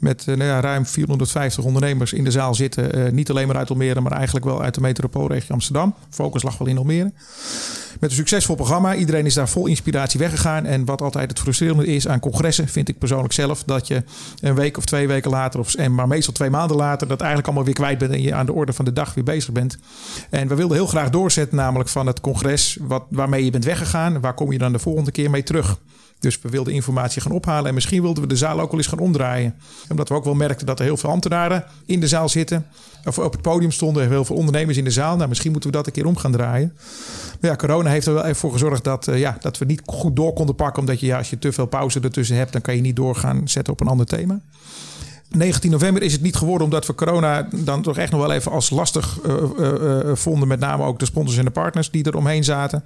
met nou ja, ruim 450 ondernemers in de zaal zitten. niet alleen maar uit Almere, maar eigenlijk wel uit de metropoolregio Amsterdam. Focus lag wel in Almere. Met een succesvol programma. Iedereen is daar vol inspiratie weggegaan. En wat altijd het frustrerende is aan congressen, vind ik persoonlijk zelf, dat je een week of twee weken later, of, en maar meestal twee maanden later, dat eigenlijk allemaal weer kwijt bent en je aan de orde van de dag weer bezig bent. En we wilden heel graag doorzetten, namelijk van het congres wat, waarmee je bent weggegaan. Waar kom je dan de volgende keer mee terug? Dus we wilden informatie gaan ophalen. En misschien wilden we de zaal ook wel eens gaan omdraaien. Omdat we ook wel merkten dat er heel veel ambtenaren in de zaal zitten. Of op het podium stonden heel veel ondernemers in de zaal. Nou, misschien moeten we dat een keer om gaan draaien. Maar ja, corona heeft er wel even voor gezorgd dat, uh, ja, dat we niet goed door konden pakken. Omdat je, ja, als je te veel pauze ertussen hebt, dan kan je niet doorgaan zetten op een ander thema. 19 november is het niet geworden omdat we corona dan toch echt nog wel even als lastig uh, uh, vonden. Met name ook de sponsors en de partners die er omheen zaten.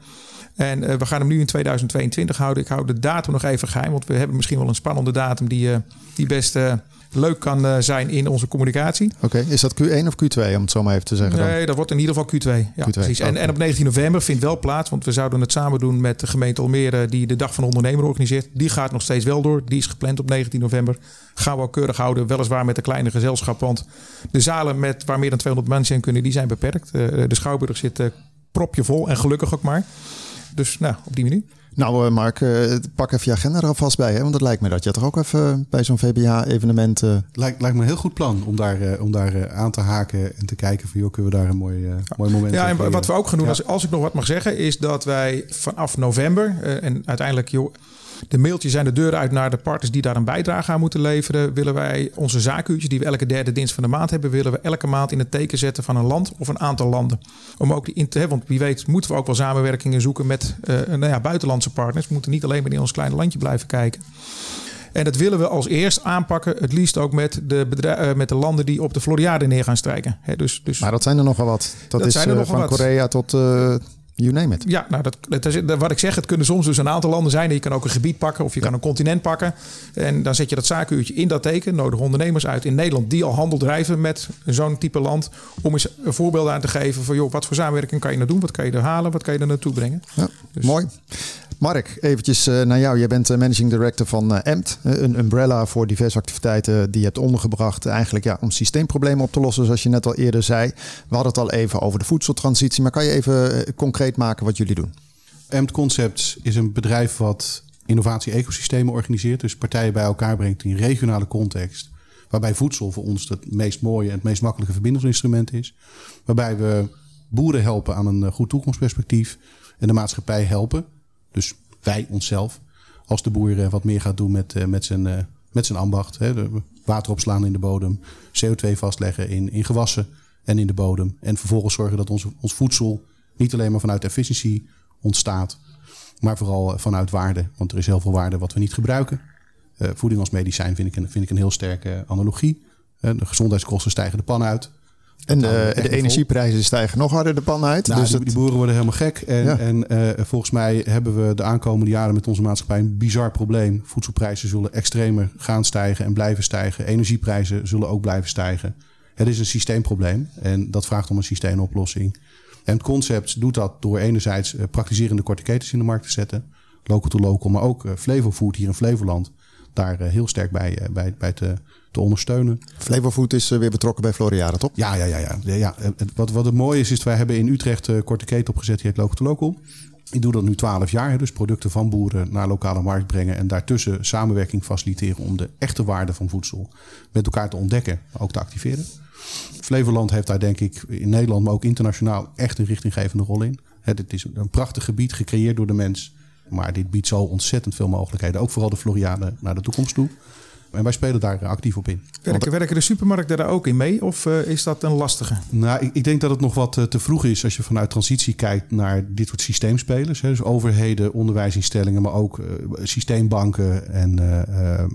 En uh, we gaan hem nu in 2022 houden. Ik hou de datum nog even geheim, want we hebben misschien wel een spannende datum die, uh, die best uh, leuk kan zijn in onze communicatie. Oké, okay. is dat Q1 of Q2 om het zo maar even te zeggen? Nee, dan? dat wordt in ieder geval Q2. Ja, Q2. precies. En, en op 19 november vindt wel plaats, want we zouden het samen doen met de gemeente Almere, die de Dag van de Ondernemer organiseert. Die gaat nog steeds wel door. Die is gepland op 19 november. Gaan we ook keurig houden, weliswaar met een kleine gezelschap, want de zalen met, waar meer dan 200 mensen in kunnen, die zijn beperkt. de Schouwburg zit propje vol en gelukkig ook maar. Dus nou, op die manier. Nou, uh, Mark, uh, pak even je agenda er alvast bij. Hè? Want het lijkt me dat je toch ook even bij zo'n VBA-evenement... Uh... Lijkt, lijkt me een heel goed plan om daar, om daar aan te haken en te kijken van... joh, kunnen we daar een mooi, ja. mooi moment Ja, en wat we ook gaan doen, ja. als, als ik nog wat mag zeggen... is dat wij vanaf november en uiteindelijk... joh, de mailtjes zijn de deur uit naar de partners die daar een bijdrage aan moeten leveren. Willen wij onze zaakuurtjes die we elke derde dienst van de maand hebben, willen we elke maand in het teken zetten van een land of een aantal landen. Om ook die in te hebben, want wie weet moeten we ook wel samenwerkingen zoeken met uh, nou ja, buitenlandse partners. We moeten niet alleen maar in ons kleine landje blijven kijken. En dat willen we als eerst aanpakken, het liefst ook met de, bedrijf, met de landen die op de Floriade neer gaan strijken. He, dus, dus, maar dat zijn er nogal wat. Dat, dat is uh, van wat. Korea tot uh, You name it. Ja, nou, dat, dat is, wat ik zeg, het kunnen soms dus een aantal landen zijn. Je kan ook een gebied pakken of je ja. kan een continent pakken. En dan zet je dat zaakuurtje in dat teken. Nodig ondernemers uit in Nederland die al handel drijven met zo'n type land. Om eens een voorbeeld aan te geven van joh, wat voor samenwerking kan je nou doen? Wat kan je er halen? Wat kan je er naartoe brengen? Ja, dus. Mooi. Mark, eventjes uh, naar jou. Jij bent managing director van uh, EMT. een umbrella voor diverse activiteiten die je hebt ondergebracht. Eigenlijk ja, om systeemproblemen op te lossen, zoals je net al eerder zei. We hadden het al even over de voedseltransitie. Maar kan je even uh, maken wat jullie doen? EMT Concepts is een bedrijf wat innovatie-ecosystemen organiseert. Dus partijen bij elkaar brengt in regionale context. Waarbij voedsel voor ons het meest mooie en het meest makkelijke verbindingsinstrument is. Waarbij we boeren helpen aan een goed toekomstperspectief en de maatschappij helpen. Dus wij onszelf. Als de boer eh, wat meer gaat doen met, met, zijn, met zijn ambacht. Water opslaan in de bodem. CO2 vastleggen in, in gewassen en in de bodem. En vervolgens zorgen dat ons, ons voedsel niet alleen maar vanuit efficiëntie ontstaat. Maar vooral vanuit waarde. Want er is heel veel waarde wat we niet gebruiken. voeding als medicijn vind ik een, vind ik een heel sterke analogie. de gezondheidskosten stijgen de pan uit. En de, de energieprijzen stijgen nog harder de pan uit. Nou, dus die, boeren worden helemaal gek. En, en uh, volgens mij hebben we de aankomende jaren met onze maatschappij een bizar probleem. Voedselprijzen zullen extremer gaan stijgen en blijven stijgen. Energieprijzen zullen ook blijven stijgen. Het is een systeemprobleem en dat vraagt om een systeemoplossing. En het concept doet dat door enerzijds uh, praktiserende korte ketens in de markt te zetten. Local to local, maar ook uh, Flevo Food hier in Flevoland. Daar heel sterk bij, bij, bij te te ondersteunen. Flevofood is eh, weer betrokken bij Floriade, toch? Ja, ja, ja. ja. ja wat, wat het mooie is, is wij hebben in Utrecht korte keten opgezet, die heet Local to Local. Ik doe dat nu 12 jaar, dus producten van boeren naar lokale markt brengen en daartussen samenwerking faciliteren om de echte waarde van voedsel met elkaar te ontdekken, maar ook te activeren. Flevoland heeft daar denk ik in Nederland, maar ook internationaal echt een richtinggevende rol in. Het is een prachtig gebied gecreëerd door de mens, maar dit biedt zo ontzettend veel mogelijkheden. Ook vooral de Floriade naar de toekomst toe. En wij spelen daar actief op in. Werken, werken de supermarkten daar ook in mee? Of uh, is dat een lastige? Nou, ik, ik, denk dat het nog wat uh, te vroeg is als je vanuit transitie kijkt naar dit soort systeemspelers. Hè. Dus overheden, onderwijsinstellingen, maar ook uh, systeembanken en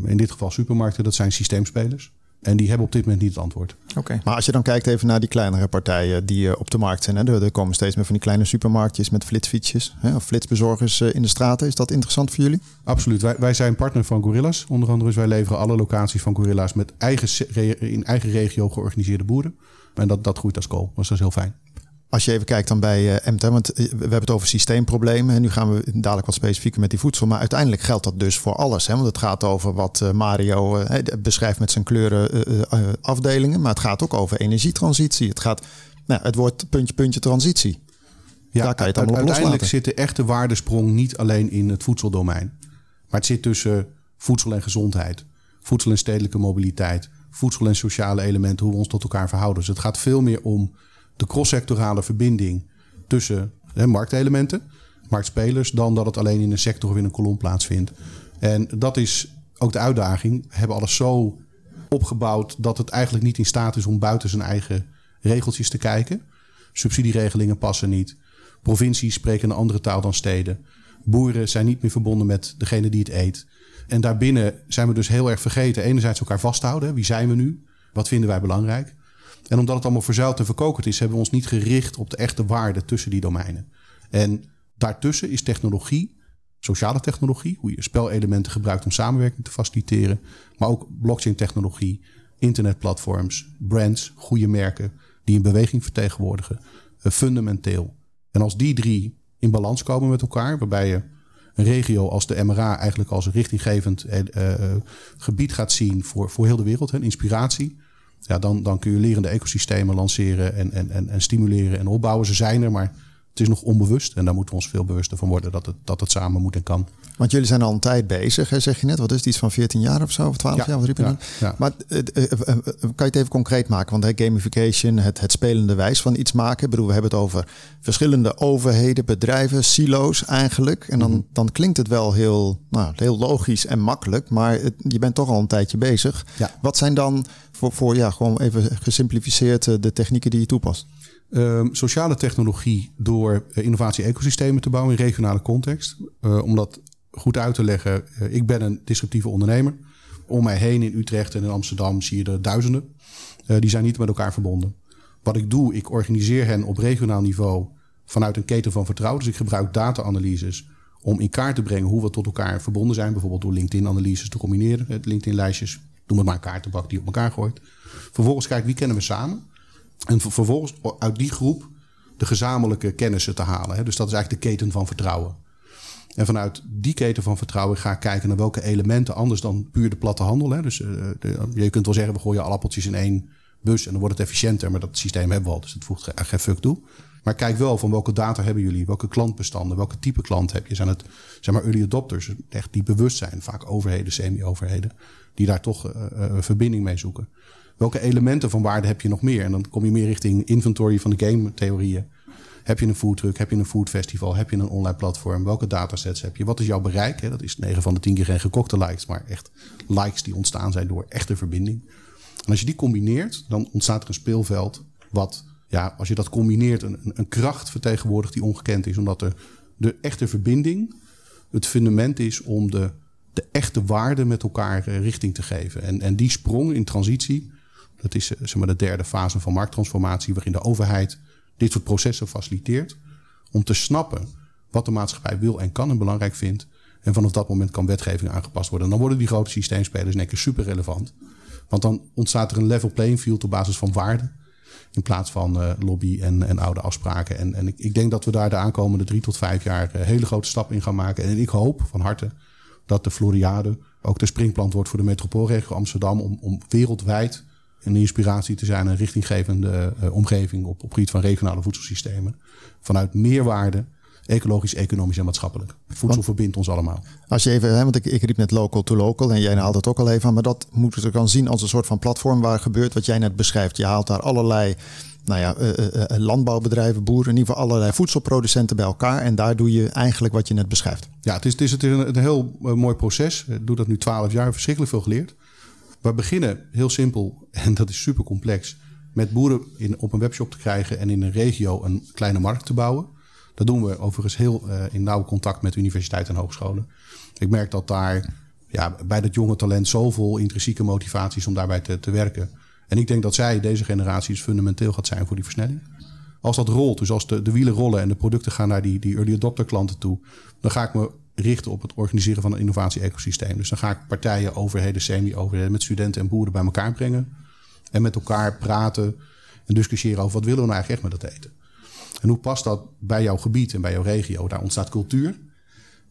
in dit geval supermarkten. Dat zijn systeemspelers. En die hebben op dit moment niet het antwoord. Oké. Maar als je dan kijkt even naar die kleinere partijen die uh, op de markt zijn. Hè? Er, er, komen steeds meer van die kleine supermarktjes met flitsfietsjes. Hè? Of flitsbezorgers uh, in de straten. Is dat interessant voor jullie? Absoluut. Wij, wij zijn partner van Gorillas. Onder andere dus wij leveren alle locaties van Gorillas met eigen, in eigen regio georganiseerde boeren. En dat, dat groeit als kool. Dus dat is heel fijn. Als je even kijkt dan bij uh, MT, want we hebben het over systeemproblemen. En nu gaan we dadelijk wat specifieker met die voedsel. Maar uiteindelijk geldt dat dus voor alles. Hè? Want het gaat over wat uh, Mario beschrijft met zijn kleuren afdelingen. Maar het gaat ook over energietransitie. Het gaat, nou, het wordt puntje, puntje transitie. Ja, Daar kan je het allemaal uiteindelijk zit de echte waardesprong niet alleen in het voedseldomein. Maar het zit tussen voedsel en gezondheid. Voedsel en stedelijke mobiliteit. Voedsel en sociale elementen, hoe we ons tot elkaar verhouden. Dus het gaat veel meer om de cross-sectorale verbinding tussen hè, marktelementen, marktspelers, dan dat het alleen in een sector of in een kolom plaatsvindt. En dat is ook de uitdaging. We hebben alles zo opgebouwd dat het eigenlijk niet in staat is om buiten zijn eigen regeltjes te kijken. Subsidieregelingen passen niet. Provincies spreken een andere taal dan steden. Boeren zijn niet meer verbonden met degene die het eet. En daarbinnen zijn we dus heel erg vergeten. Enerzijds elkaar vasthouden. Wie zijn we nu? Wat vinden wij belangrijk? En omdat het allemaal verzuild en verkokerd is, hebben we ons niet gericht op de echte waarde tussen die domeinen. En daartussen is technologie, sociale technologie, hoe je spelelementen gebruikt om samenwerking te faciliteren, maar ook blockchain-technologie, internetplatforms, brands, goede merken die een beweging vertegenwoordigen, eh, fundamenteel. En als die drie in balans komen met elkaar, waarbij je een regio als de MRA eigenlijk als richtinggevend eh, eh, gebied gaat zien voor, voor heel de wereld, een inspiratie ja, dan, dan kun je lerende ecosystemen lanceren en, en, en, en stimuleren en opbouwen. Ze zijn er, maar het is nog onbewust. En daar moeten we ons veel bewuster van worden dat het, dat het samen moet en kan. Want jullie zijn al een tijd bezig, hè, zeg je net. Wat is het, iets van 14 jaar of zo? Of 12 jaar? Riep je ja, ja. Maar uh, uh, kan je het even concreet maken? Want hè, gamification, het, het spelende wijs van iets maken. Ik bedoel, we hebben het over verschillende overheden, bedrijven, silo's eigenlijk. En dan, mm -hmm. dan klinkt het wel heel, nou, heel logisch en makkelijk. Maar het, je bent toch al een tijdje bezig. Wat zijn dan voor, ja, gewoon even gesimplificeerd de technieken die je toepast? Um, sociale technologie door uh, innovatie-ecosystemen te bouwen in regionale context. Uh, om dat goed uit te leggen, ik ben een disruptieve ondernemer. Om mij heen in Utrecht en in Amsterdam zie je er duizenden. die zijn niet met elkaar verbonden. Wat ik doe, ik organiseer hen op regionaal niveau vanuit een keten van vertrouwen. Dus ik gebruik data-analyses om in kaart te brengen hoe we tot elkaar verbonden zijn. Bijvoorbeeld door LinkedIn-analyses te combineren. LinkedIn-lijstjes, doe maar maar een kaartenbak die op elkaar gooit. Vervolgens kijk wie kennen we samen. En vervolgens uit die groep de gezamenlijke kennissen te halen. Dus dat is eigenlijk de keten van vertrouwen. En vanuit die keten van vertrouwen ga ik kijken naar welke elementen anders dan puur de platte handel. Dus de, je kunt wel zeggen, we gooien alle appeltjes in één bus en dan wordt het efficiënter. Maar dat systeem hebben we al, dus dat voegt geen fuck toe. Maar kijk wel van welke data hebben jullie, welke klantbestanden, welke type klant heb je. Zijn het zeg maar early adopters, echt die bewust zijn, vaak overheden, semi-overheden, die daar toch uh, verbinding mee zoeken welke elementen van waarde heb je nog meer? En dan kom je meer richting inventory van de game theorieën. Heb je een foodtruck? Heb je een foodfestival? Heb je een online platform? Welke datasets heb je? Wat is jouw bereik? Dat is 9 van de 10 keer geen gekokte likes, maar echt likes die ontstaan zijn door echte verbinding. En als je die combineert, dan ontstaat er een speelveld wat, ja, als je dat combineert, een, een kracht vertegenwoordigt die ongekend is. Omdat de, de echte verbinding het fundament is om de, de echte waarde met elkaar eh, richting te geven. En, en die sprong in transitie, dat is eh, zeg maar, de derde fase van markttransformatie, waarin de overheid dit soort processen faciliteert. Om te snappen wat de maatschappij wil en kan en belangrijk vindt. En vanaf dat moment kan wetgeving aangepast worden. En dan worden die grote systeemspelers in super relevant. Want dan ontstaat er een level playing field op basis van waarde. In plaats van uh, lobby en, en oude afspraken. En, en ik, ik, denk dat we daar de aankomende drie tot vijf jaar uh, hele grote stappen in gaan maken. En ik hoop van harte dat de Floriade ook de springplant wordt voor de metropoolregio Amsterdam. Om, om wereldwijd een inspiratie te zijn, een richtinggevende uh, omgeving op, op gebied van regionale voedselsystemen. Vanuit meerwaarde ecologisch, economisch en maatschappelijk. Voedsel want, verbindt ons allemaal. Als je even, hè, want ik, ik riep net local to local en jij haalt het ook al even aan, maar dat moet je dan zien als een soort van platform waar gebeurt wat jij net beschrijft. Je haalt daar allerlei nou ja, uh, uh, landbouwbedrijven, boeren, in ieder geval allerlei voedselproducenten bij elkaar. En daar doe je eigenlijk wat je net beschrijft. Ja, het is, het is, het is een, een, heel mooi proces. Ik doe dat nu twaalf jaar, verschrikkelijk veel geleerd. We beginnen heel simpel, en dat is super complex, met boeren in, op een webshop te krijgen en in een regio een kleine markt te bouwen. Dat doen we overigens heel uh, in nauw contact met universiteiten en hogescholen. Ik merk dat daar ja, bij dat jonge talent zoveel intrinsieke motivatie is om daarbij te, te werken. En ik denk dat zij, deze generatie, dus fundamenteel gaat zijn voor die versnelling. Als dat rolt, dus als de, de wielen rollen en de producten gaan naar die, die early adopter klanten toe, dan ga ik me richten op het organiseren van een innovatie-ecosysteem. Dus dan ga ik partijen, overheden, semi-overheden, met studenten en boeren bij elkaar brengen. En met elkaar praten en discussiëren over wat willen we nou eigenlijk echt met dat eten. En hoe past dat bij jouw gebied en bij jouw regio? Daar ontstaat cultuur.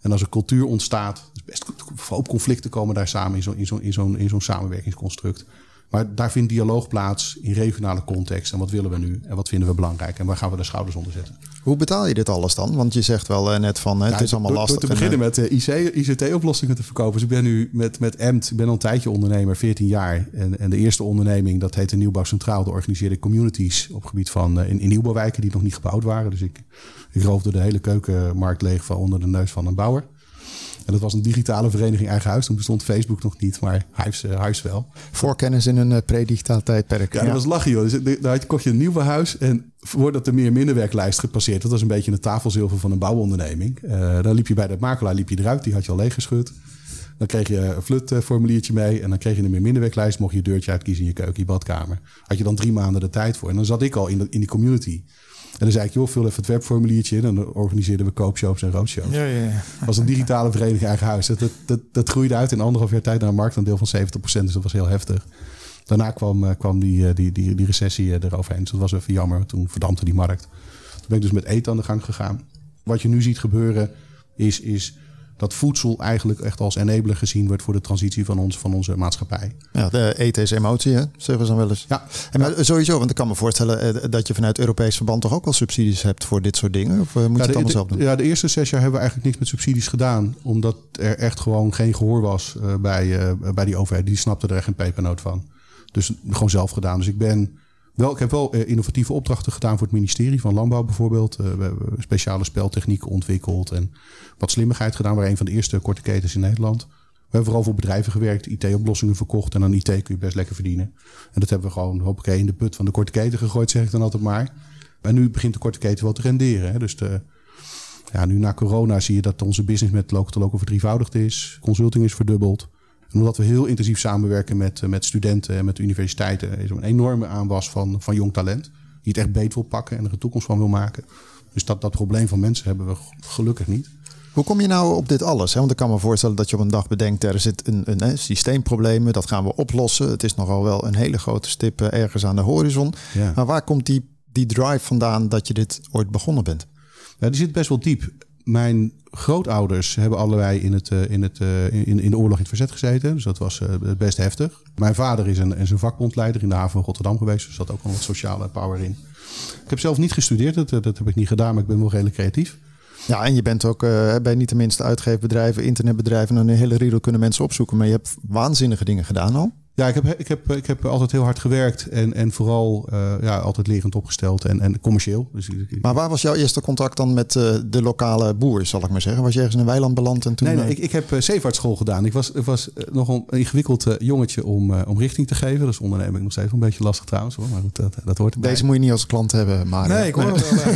En als er cultuur ontstaat, is best hoop conflicten komen daar samen in in zo'n samenwerkingsconstruct. Maar daar vindt dialoog plaats in regionale context. En wat willen we nu? En wat vinden we belangrijk? En waar gaan we de schouders onder zetten? Hoe betaal je dit alles dan? Want je zegt wel net van het is allemaal door, lastig. Door te beginnen met uh, ICT-oplossingen te verkopen. Dus ik ben nu met, met EMT, ik ben al een tijdje ondernemer, 14 jaar. En, en de eerste onderneming, dat heette Nieuwbouw Centraal. De organiseerde communities op gebied van in, in nieuwbouwwijken die nog niet gebouwd waren. Dus ik, ik roofde de hele keukenmarkt leeg van onder de neus van een bouwer. En dat was een digitale vereniging eigen huis. Toen bestond Facebook nog niet, maar Huis, huis wel. Voorkennis in een uh, pre-digitaal tijdperk. Ja, ja, dat was lachen joh. Dus daar kocht je een nieuw huis. En voordat de meer minderwerklijst gepasseerd, dat was een beetje een tafelzilver van een bouwonderneming. Uh, dan liep je bij de makelaar liep je eruit, die had je al leeggeschud. Dan kreeg je een flutformuliertje mee. En dan kreeg je een meer minderwerklijst. Mocht je je deurtje uitkiezen in je keuken, je badkamer. Had je dan drie maanden de tijd voor. En dan zat ik al in, de, in die community. En dan zei ik, joh, vul even het webformuliertje in. En dan organiseerden we koopshows en roadshows. Ja, ja, ja. was een digitale vereniging eigen huis. Dat, dat, dat, groeide uit in anderhalf jaar tijd naar een marktaandeel van 70%. Dus dat was heel heftig. Daarna kwam, uh, kwam die, uh, die, die, die recessie uh, eroverheen. Dus dat was even jammer. Toen verdampte die markt. Toen ben ik dus met eten aan de gang gegaan. Wat je nu ziet gebeuren is... is dat voedsel eigenlijk echt als enabler gezien wordt voor de transitie van, ons, van onze maatschappij. Ja, de eten is emotie, hè? zeggen ze dan wel eens. Ja. En maar sowieso, want ik kan me voorstellen dat je vanuit Europees verband toch ook wel subsidies hebt voor dit soort dingen? Of moet je ja, het allemaal zelf doen? Ja, de eerste zes jaar hebben we eigenlijk niks met subsidies gedaan, omdat er echt gewoon geen gehoor was uh, bij, uh, bij die overheid. Die snapte er echt geen pepernoot van. Dus gewoon zelf gedaan. Dus ik ben wel, ik heb wel uh, innovatieve opdrachten gedaan voor het ministerie van Landbouw bijvoorbeeld. Uh, we hebben speciale speltechnieken ontwikkeld en wat slimmigheid gedaan. We een van de eerste korte ketens in Nederland. We hebben vooral voor bedrijven gewerkt, IT-oplossingen verkocht. En aan IT kun je best lekker verdienen. En dat hebben we gewoon, hoppakee, in de put van de korte keten gegooid, zeg ik dan altijd maar. En nu begint de korte keten wel te renderen. Hè. Dus de, ja, nu na corona zie je dat onze business met local to local verdrievoudigd is. Consulting is verdubbeld. En omdat we heel intensief samenwerken met, met studenten en met universiteiten, is er een enorme aanwas van, van jong talent. Die het echt beet wil pakken en er een toekomst van wil maken. Dus dat, dat probleem van mensen hebben we gelukkig niet. Hoe kom je nou op dit alles? Want ik kan me voorstellen dat je op een dag bedenkt, er zit een, een, een systeemprobleem, dat gaan we oplossen. Het is nogal wel een hele grote stip ergens aan de horizon. Ja. Maar waar komt die, die drive vandaan dat je dit ooit begonnen bent? Ja, die zit best wel diep mijn grootouders hebben allebei in, het, in, het, in, in de oorlog in het verzet gezeten. Dus dat was best heftig. Mijn vader is een, is een vakbondleider in de haven van Rotterdam geweest. Dus er zat ook wel wat sociale power in. Ik heb zelf niet gestudeerd, dat, dat heb ik niet gedaan, maar ik ben wel redelijk creatief. Ja, en je bent ook bij niet minste uitgeefbedrijven, internetbedrijven. En een hele riedel kunnen mensen opzoeken. Maar je hebt waanzinnige dingen gedaan al. Ja, ik heb, ik, heb, ik heb altijd heel hard gewerkt en, en vooral uh, ja, altijd lerend opgesteld en, en commercieel. Dus, maar waar was jouw eerste contact dan met uh, de lokale boer, zal ik maar zeggen? Was je ergens in een weiland beland en toen... Nee, nee ik, ik heb uh, zeevaartschool gedaan. Ik was, ik was nog een ingewikkeld jongetje om, om richting te geven. Dat is onderneming nog steeds een beetje lastig trouwens hoor, maar goed, dat, dat hoort erbij. Deze moet je niet als klant hebben, maar... Nee, ik hoor nee.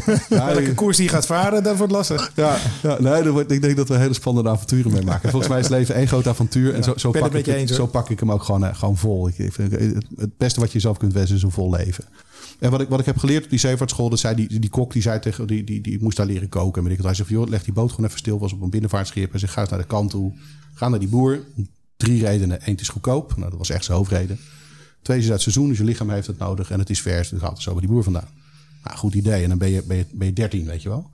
wel. ja, Welke koers die gaat varen, dat wordt lastig. Ja, ja nee, dat wordt, ik denk dat we hele spannende avonturen mee maken. Volgens mij is leven één groot avontuur en zo, zo, pak ik, het, zo pak ik hem ook gewoon, gewoon vol. Het beste wat je zelf kunt wensen is een vol leven. En wat ik, wat ik heb geleerd op die zeevaartschool, zei die, die kok, die zei tegen, die, die, die moest daar leren koken. En ik, hij zei, joh, leg die boot gewoon even stil. Was op een binnenvaartschip. En ze ga naar de kant toe. Ga naar die boer. Drie redenen. Eén, het is goedkoop. Nou, dat was echt zijn hoofdreden. Twee, is het seizoen, dus je lichaam heeft het nodig. En het is vers, dus gaat het zo bij die boer vandaan. Nou, goed idee. En dan ben je, ben, je, ben je 13, weet je wel.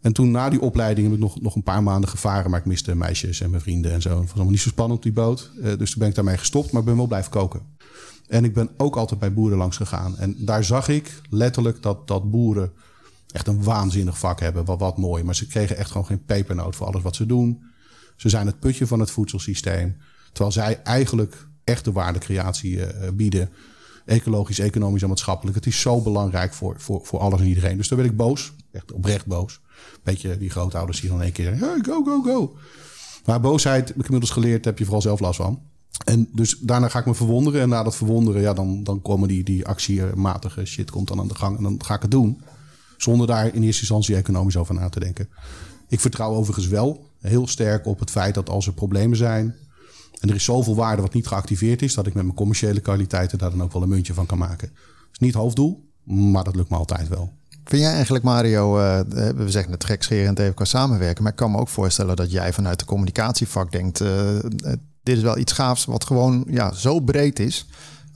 En toen na die opleiding heb ik nog, nog een paar maanden gevaren. Maar ik miste meisjes en mijn vrienden en zo. Het was allemaal niet zo spannend op die boot. Uh, dus toen ben ik daarmee gestopt. Maar ik ben wel blijven koken. En ik ben ook altijd bij boeren langs gegaan. En daar zag ik letterlijk dat, dat boeren echt een waanzinnig vak hebben. Wat, wat mooi. Maar ze kregen echt gewoon geen pepernoot voor alles wat ze doen. Ze zijn het putje van het voedselsysteem. Terwijl zij eigenlijk echt de waardecreatie uh, bieden. Ecologisch, economisch en maatschappelijk. Het is zo belangrijk voor, voor, voor alles en iedereen. Dus daar ben ik boos. Echt oprecht boos. Beetje die grootouders die dan één keer. Hey, go, go, go. Maar boosheid, heb ik inmiddels geleerd, heb je vooral zelf last van. En dus daarna ga ik me verwonderen. En na dat verwonderen, ja, dan, dan komen die, die actiematige shit komt dan aan de gang. En dan ga ik het doen. Zonder daar in eerste instantie economisch over na te denken. Ik vertrouw overigens wel heel sterk op het feit dat als er problemen zijn. En er is zoveel waarde wat niet geactiveerd is. Dat ik met mijn commerciële kwaliteiten daar dan ook wel een muntje van kan maken. Is niet hoofddoel, maar dat lukt me altijd wel. Vind jij eigenlijk, Mario, uh, we zeggen het gekscherend even qua samenwerken, maar ik kan me ook voorstellen dat jij vanuit de communicatievak denkt, uh, dit is wel iets gaafs wat gewoon ja, zo breed is.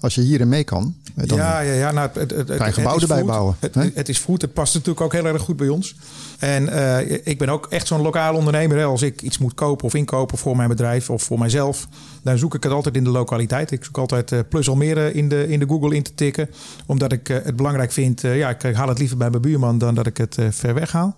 Als je hierin mee kan. Dan ja, ja, ja. Nou, het, het, gebouw erbij bouwen. Het, het, is goed. Het past natuurlijk ook heel erg goed bij ons. En uh, ik ben ook echt zo'n lokaal ondernemer. Hè. Als ik iets moet kopen of inkopen voor mijn bedrijf of voor mijzelf, dan zoek ik het altijd in de lokaliteit. Ik zoek altijd uh, plus Almere in de, in de Google in te tikken. Omdat ik uh, het belangrijk vind. ja, ik haal het liever bij mijn buurman dan dat ik het ver weg haal.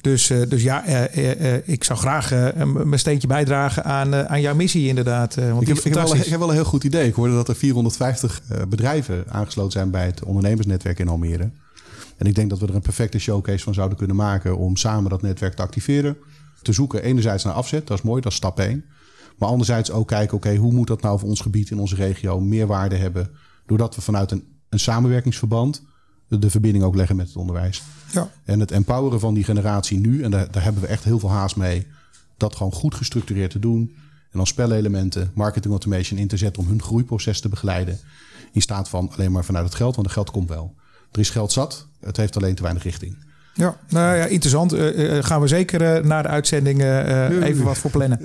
Dus, uh, dus ja, uh, uh, ik zou graag mijn steentje bijdragen aan, aan jouw missie inderdaad. want ik, heb, ik, heb wel, ik heb wel een heel goed idee. Ik hoorde dat er 450 bedrijven aangesloten zijn bij het ondernemersnetwerk in Almere. En ik denk dat we er een perfecte showcase van zouden kunnen maken om samen dat netwerk te activeren. Te zoeken enerzijds naar afzet, dat is mooi, dat is stap 1. Maar anderzijds ook kijken, oké, hoe moet dat nou voor ons gebied in onze regio meer waarde hebben? Doordat we vanuit een, een samenwerkingsverband de verbinding ook leggen met het onderwijs. Ja. En het empoweren van die generatie nu, en daar, daar hebben we echt heel veel haast mee, dat gewoon goed gestructureerd te doen. En dan spelelementen, marketing automation in te zetten om hun groeiproces te begeleiden. In staat van alleen maar vanuit het geld, want het geld komt wel. Er is geld zat, het heeft alleen te weinig richting. Ja, nou ja, interessant. Uh, gaan we zeker uh, na de uitzending even wat voor plannen.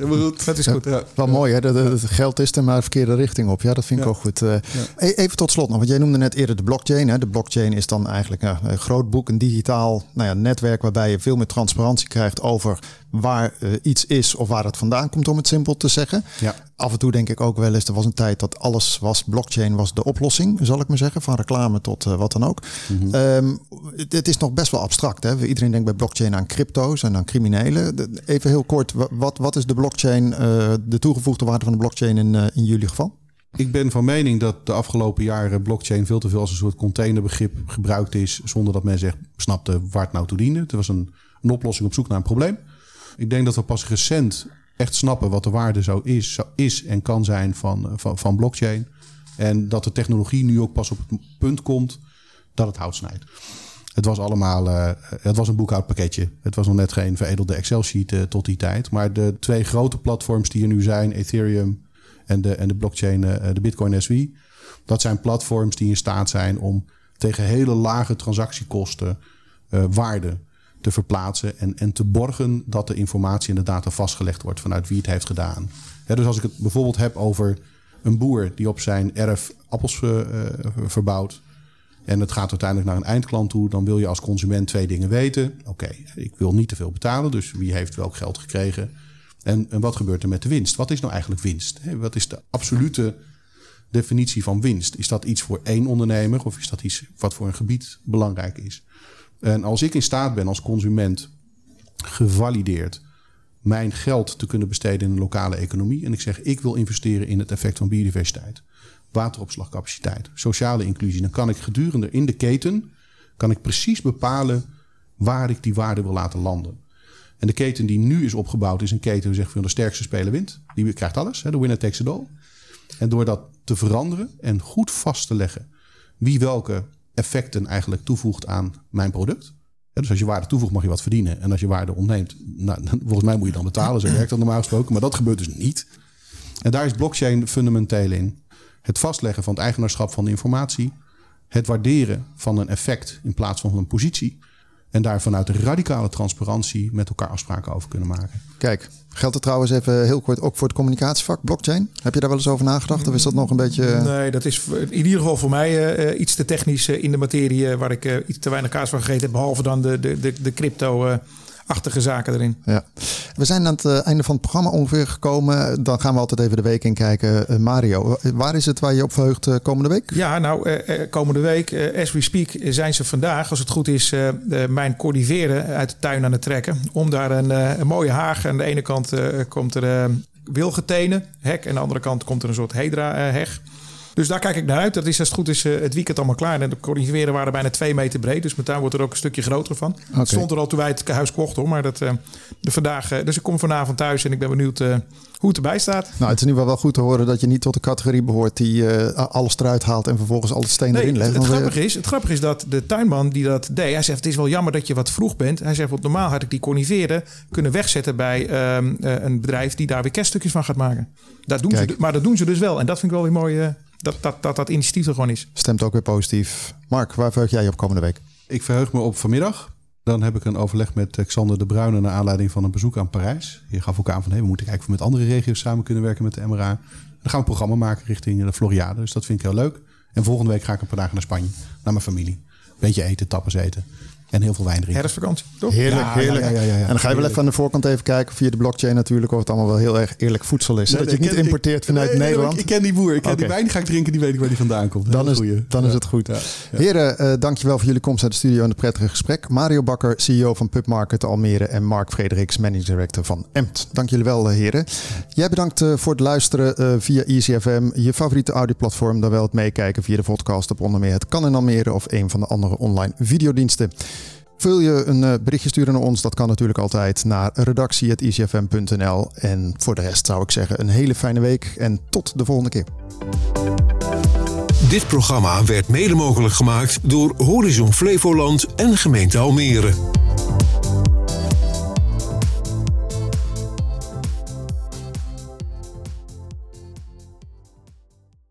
Dat is goed. Ja, wel mooi, hè? Het geld is er maar de verkeerde richting op. Ja, dat vind ik ook goed. E-, even tot slot nog, want jij noemde net eerder de blockchain. Hè? De blockchain is dan eigenlijk een groot boek, een digitaal nou ja, netwerk waarbij je veel meer transparantie krijgt over waar uh, iets is of waar het vandaan komt, om het simpel te zeggen. Ja. Af en toe denk ik ook wel eens, er was een tijd dat alles was, blockchain was de oplossing, zal ik maar zeggen, van reclame tot uh, wat dan ook. Mm -hmm. um, het, het, is nog best wel abstract. Hè? Iedereen denkt bij blockchain aan crypto's en aan criminelen. Even heel kort, wat, wat is de blockchain, uh, de toegevoegde waarde van de blockchain in, in jullie geval? Ik ben van mening dat de afgelopen jaren blockchain veel te veel als een soort containerbegrip gebruikt is, zonder dat men echt snapte waar het nou toe diende. Het was een, een oplossing op zoek naar een probleem. Ik denk dat we pas recent echt snappen wat de waarde zo is, zo is en kan zijn van, van, van blockchain. En dat de technologie nu ook pas op het punt komt dat het hout snijdt. Het was allemaal, uh, het was een boekhoudpakketje. Het was nog net geen veredelde Excel-sheet uh, tot die tijd. Maar de twee grote platforms die er nu zijn, Ethereum en de, en de blockchain, de Bitcoin SV, dat zijn platforms die in staat zijn om tegen hele lage transactiekosten waarde te verplaatsen en, en te borgen dat de informatie in de data vastgelegd wordt vanuit wie het heeft gedaan. dus als ik het bijvoorbeeld heb over een boer die op zijn erf appels uh, verbouwt en het gaat uiteindelijk naar een eindklant toe, dan wil je als consument twee dingen weten. Oké, ik wil niet te veel betalen, dus wie heeft welk geld gekregen? En, en wat gebeurt er met de winst? Wat is nou eigenlijk winst? wat is de absolute definitie van winst? Is dat iets voor één ondernemer of is dat iets wat voor een gebied belangrijk is? En als ik in staat ben als consument gevalideerd mijn geld te kunnen besteden in een lokale economie. En ik zeg, ik wil investeren in het effect van biodiversiteit. wateropslagcapaciteit, sociale inclusie. Dan kan ik gedurende in de keten kan ik precies bepalen waar ik die waarde wil laten landen. En de keten die nu is opgebouwd is een keten die zegt van de sterkste speler wint. Die krijgt alles, de winner takes it all. En door dat te veranderen en goed vast te leggen wie welke effecten eigenlijk toevoegt aan mijn product. dus als je waarde toevoegt mag je wat verdienen. En als je waarde ontneemt, nou, volgens mij moet je dan betalen. Zo werkt dat normaal gesproken. Maar dat gebeurt dus niet. En daar is blockchain fundamenteel in. Het vastleggen van het eigenaarschap van de informatie. Het waarderen van een effect in plaats van een positie. En daar vanuit radicale transparantie met elkaar afspraken over kunnen maken. Kijk, geldt het trouwens even heel kort ook voor het communicatievak blockchain? Heb je daar wel eens over nagedacht? Of is dat nog een beetje. Nee, dat is in ieder geval voor mij uh, iets te technisch uh, in de materie. Uh, waar ik iets te weinig kaas van gegeten heb. Behalve dan de, de, de, de crypto achtige zaken erin. Ja. We zijn aan het uh, einde van het programma ongeveer gekomen. Dan gaan we altijd even de week in kijken. Uh, Mario, waar is het waar je op verheugt uh, komende week? Ja, nou, komende week, as we speak, zijn ze vandaag, als het goed is, mijn cordiveren uit de tuin aan het trekken. Om daar een, een mooie haag. Aan de ene kant komt er wilgetenen, hek. En aan de andere kant komt er een soort hedra-heg. Dus daar kijk ik naar uit. Dat is als het goed is het weekend allemaal klaar. En de corrigeren waren bijna twee meter breed. Dus met daar wordt er ook een stukje groter van. Okay. Het stond er al toen wij het huis kochten hoor. Maar dat, uh, de vandaag, uh, dus ik kom vanavond thuis en ik ben benieuwd hoe het erbij staat. Nou, het is in ieder geval wel goed te horen dat je niet tot de categorie behoort die alles eruit haalt en vervolgens alle stenen nee, erin legt. Het, het, grappige is, het grappige is dat de tuinman die dat deed, hij zegt het is wel jammer dat je wat vroeg bent. Hij zegt, want normaal had ik die corniveren kunnen wegzetten bij um, een bedrijf die daar weer kerststukjes van gaat maken. Dat doen ze, maar dat doen ze dus wel. En dat vind ik wel weer mooi dat dat, dat dat initiatief er gewoon is. Stemt ook weer positief. Mark, waar verheug jij je op komende week? Ik verheug me op vanmiddag. Dan heb ik een overleg met Xander de Bruyne naar aanleiding van een bezoek aan Parijs. Je gaf ook aan van hey, we moeten kijken of we met andere regio's samen kunnen werken met de MRA. Dan gaan we een programma maken richting de Floriade. Dus dat vind ik heel leuk. En volgende week ga ik een paar dagen naar Spanje, naar mijn familie. Beetje eten, tappers eten. En heel veel wijn drinken. Herfstvakantie, toch? Heerlijk, ja, heerlijk. Ja, ja, en dan ga je wel even aan de voorkant even kijken via de blockchain natuurlijk of het allemaal wel heel erg eerlijk voedsel is. Nee, dat je het niet importeert ik, vanuit nee, Nederland. Ik, ken die boer. Ik ken okay. die wijn die ga ik drinken. Die weet ik waar die vandaan komt. Dan, is, dan is het goed. Heren, uh, dankjewel voor jullie komst naar de studio en het prettige gesprek. Mario Bakker, CEO van Pubmarket Almere en Mark Frederiks, Managing Director van Empt. Dank jullie wel, heren. Jij bedankt uh, voor het luisteren uh, via EasyFM, je favoriete audioplatform. Dan wel het meekijken via de podcast op onder meer Het Kan in Almere of een van de andere online videodiensten. Vul je een berichtje sturen naar ons? Dat kan natuurlijk altijd naar redactie.icfm.nl. En voor de rest zou ik zeggen een hele fijne week en tot de volgende keer. Dit programma werd mede mogelijk gemaakt door Horizon Flevoland en gemeente Almere.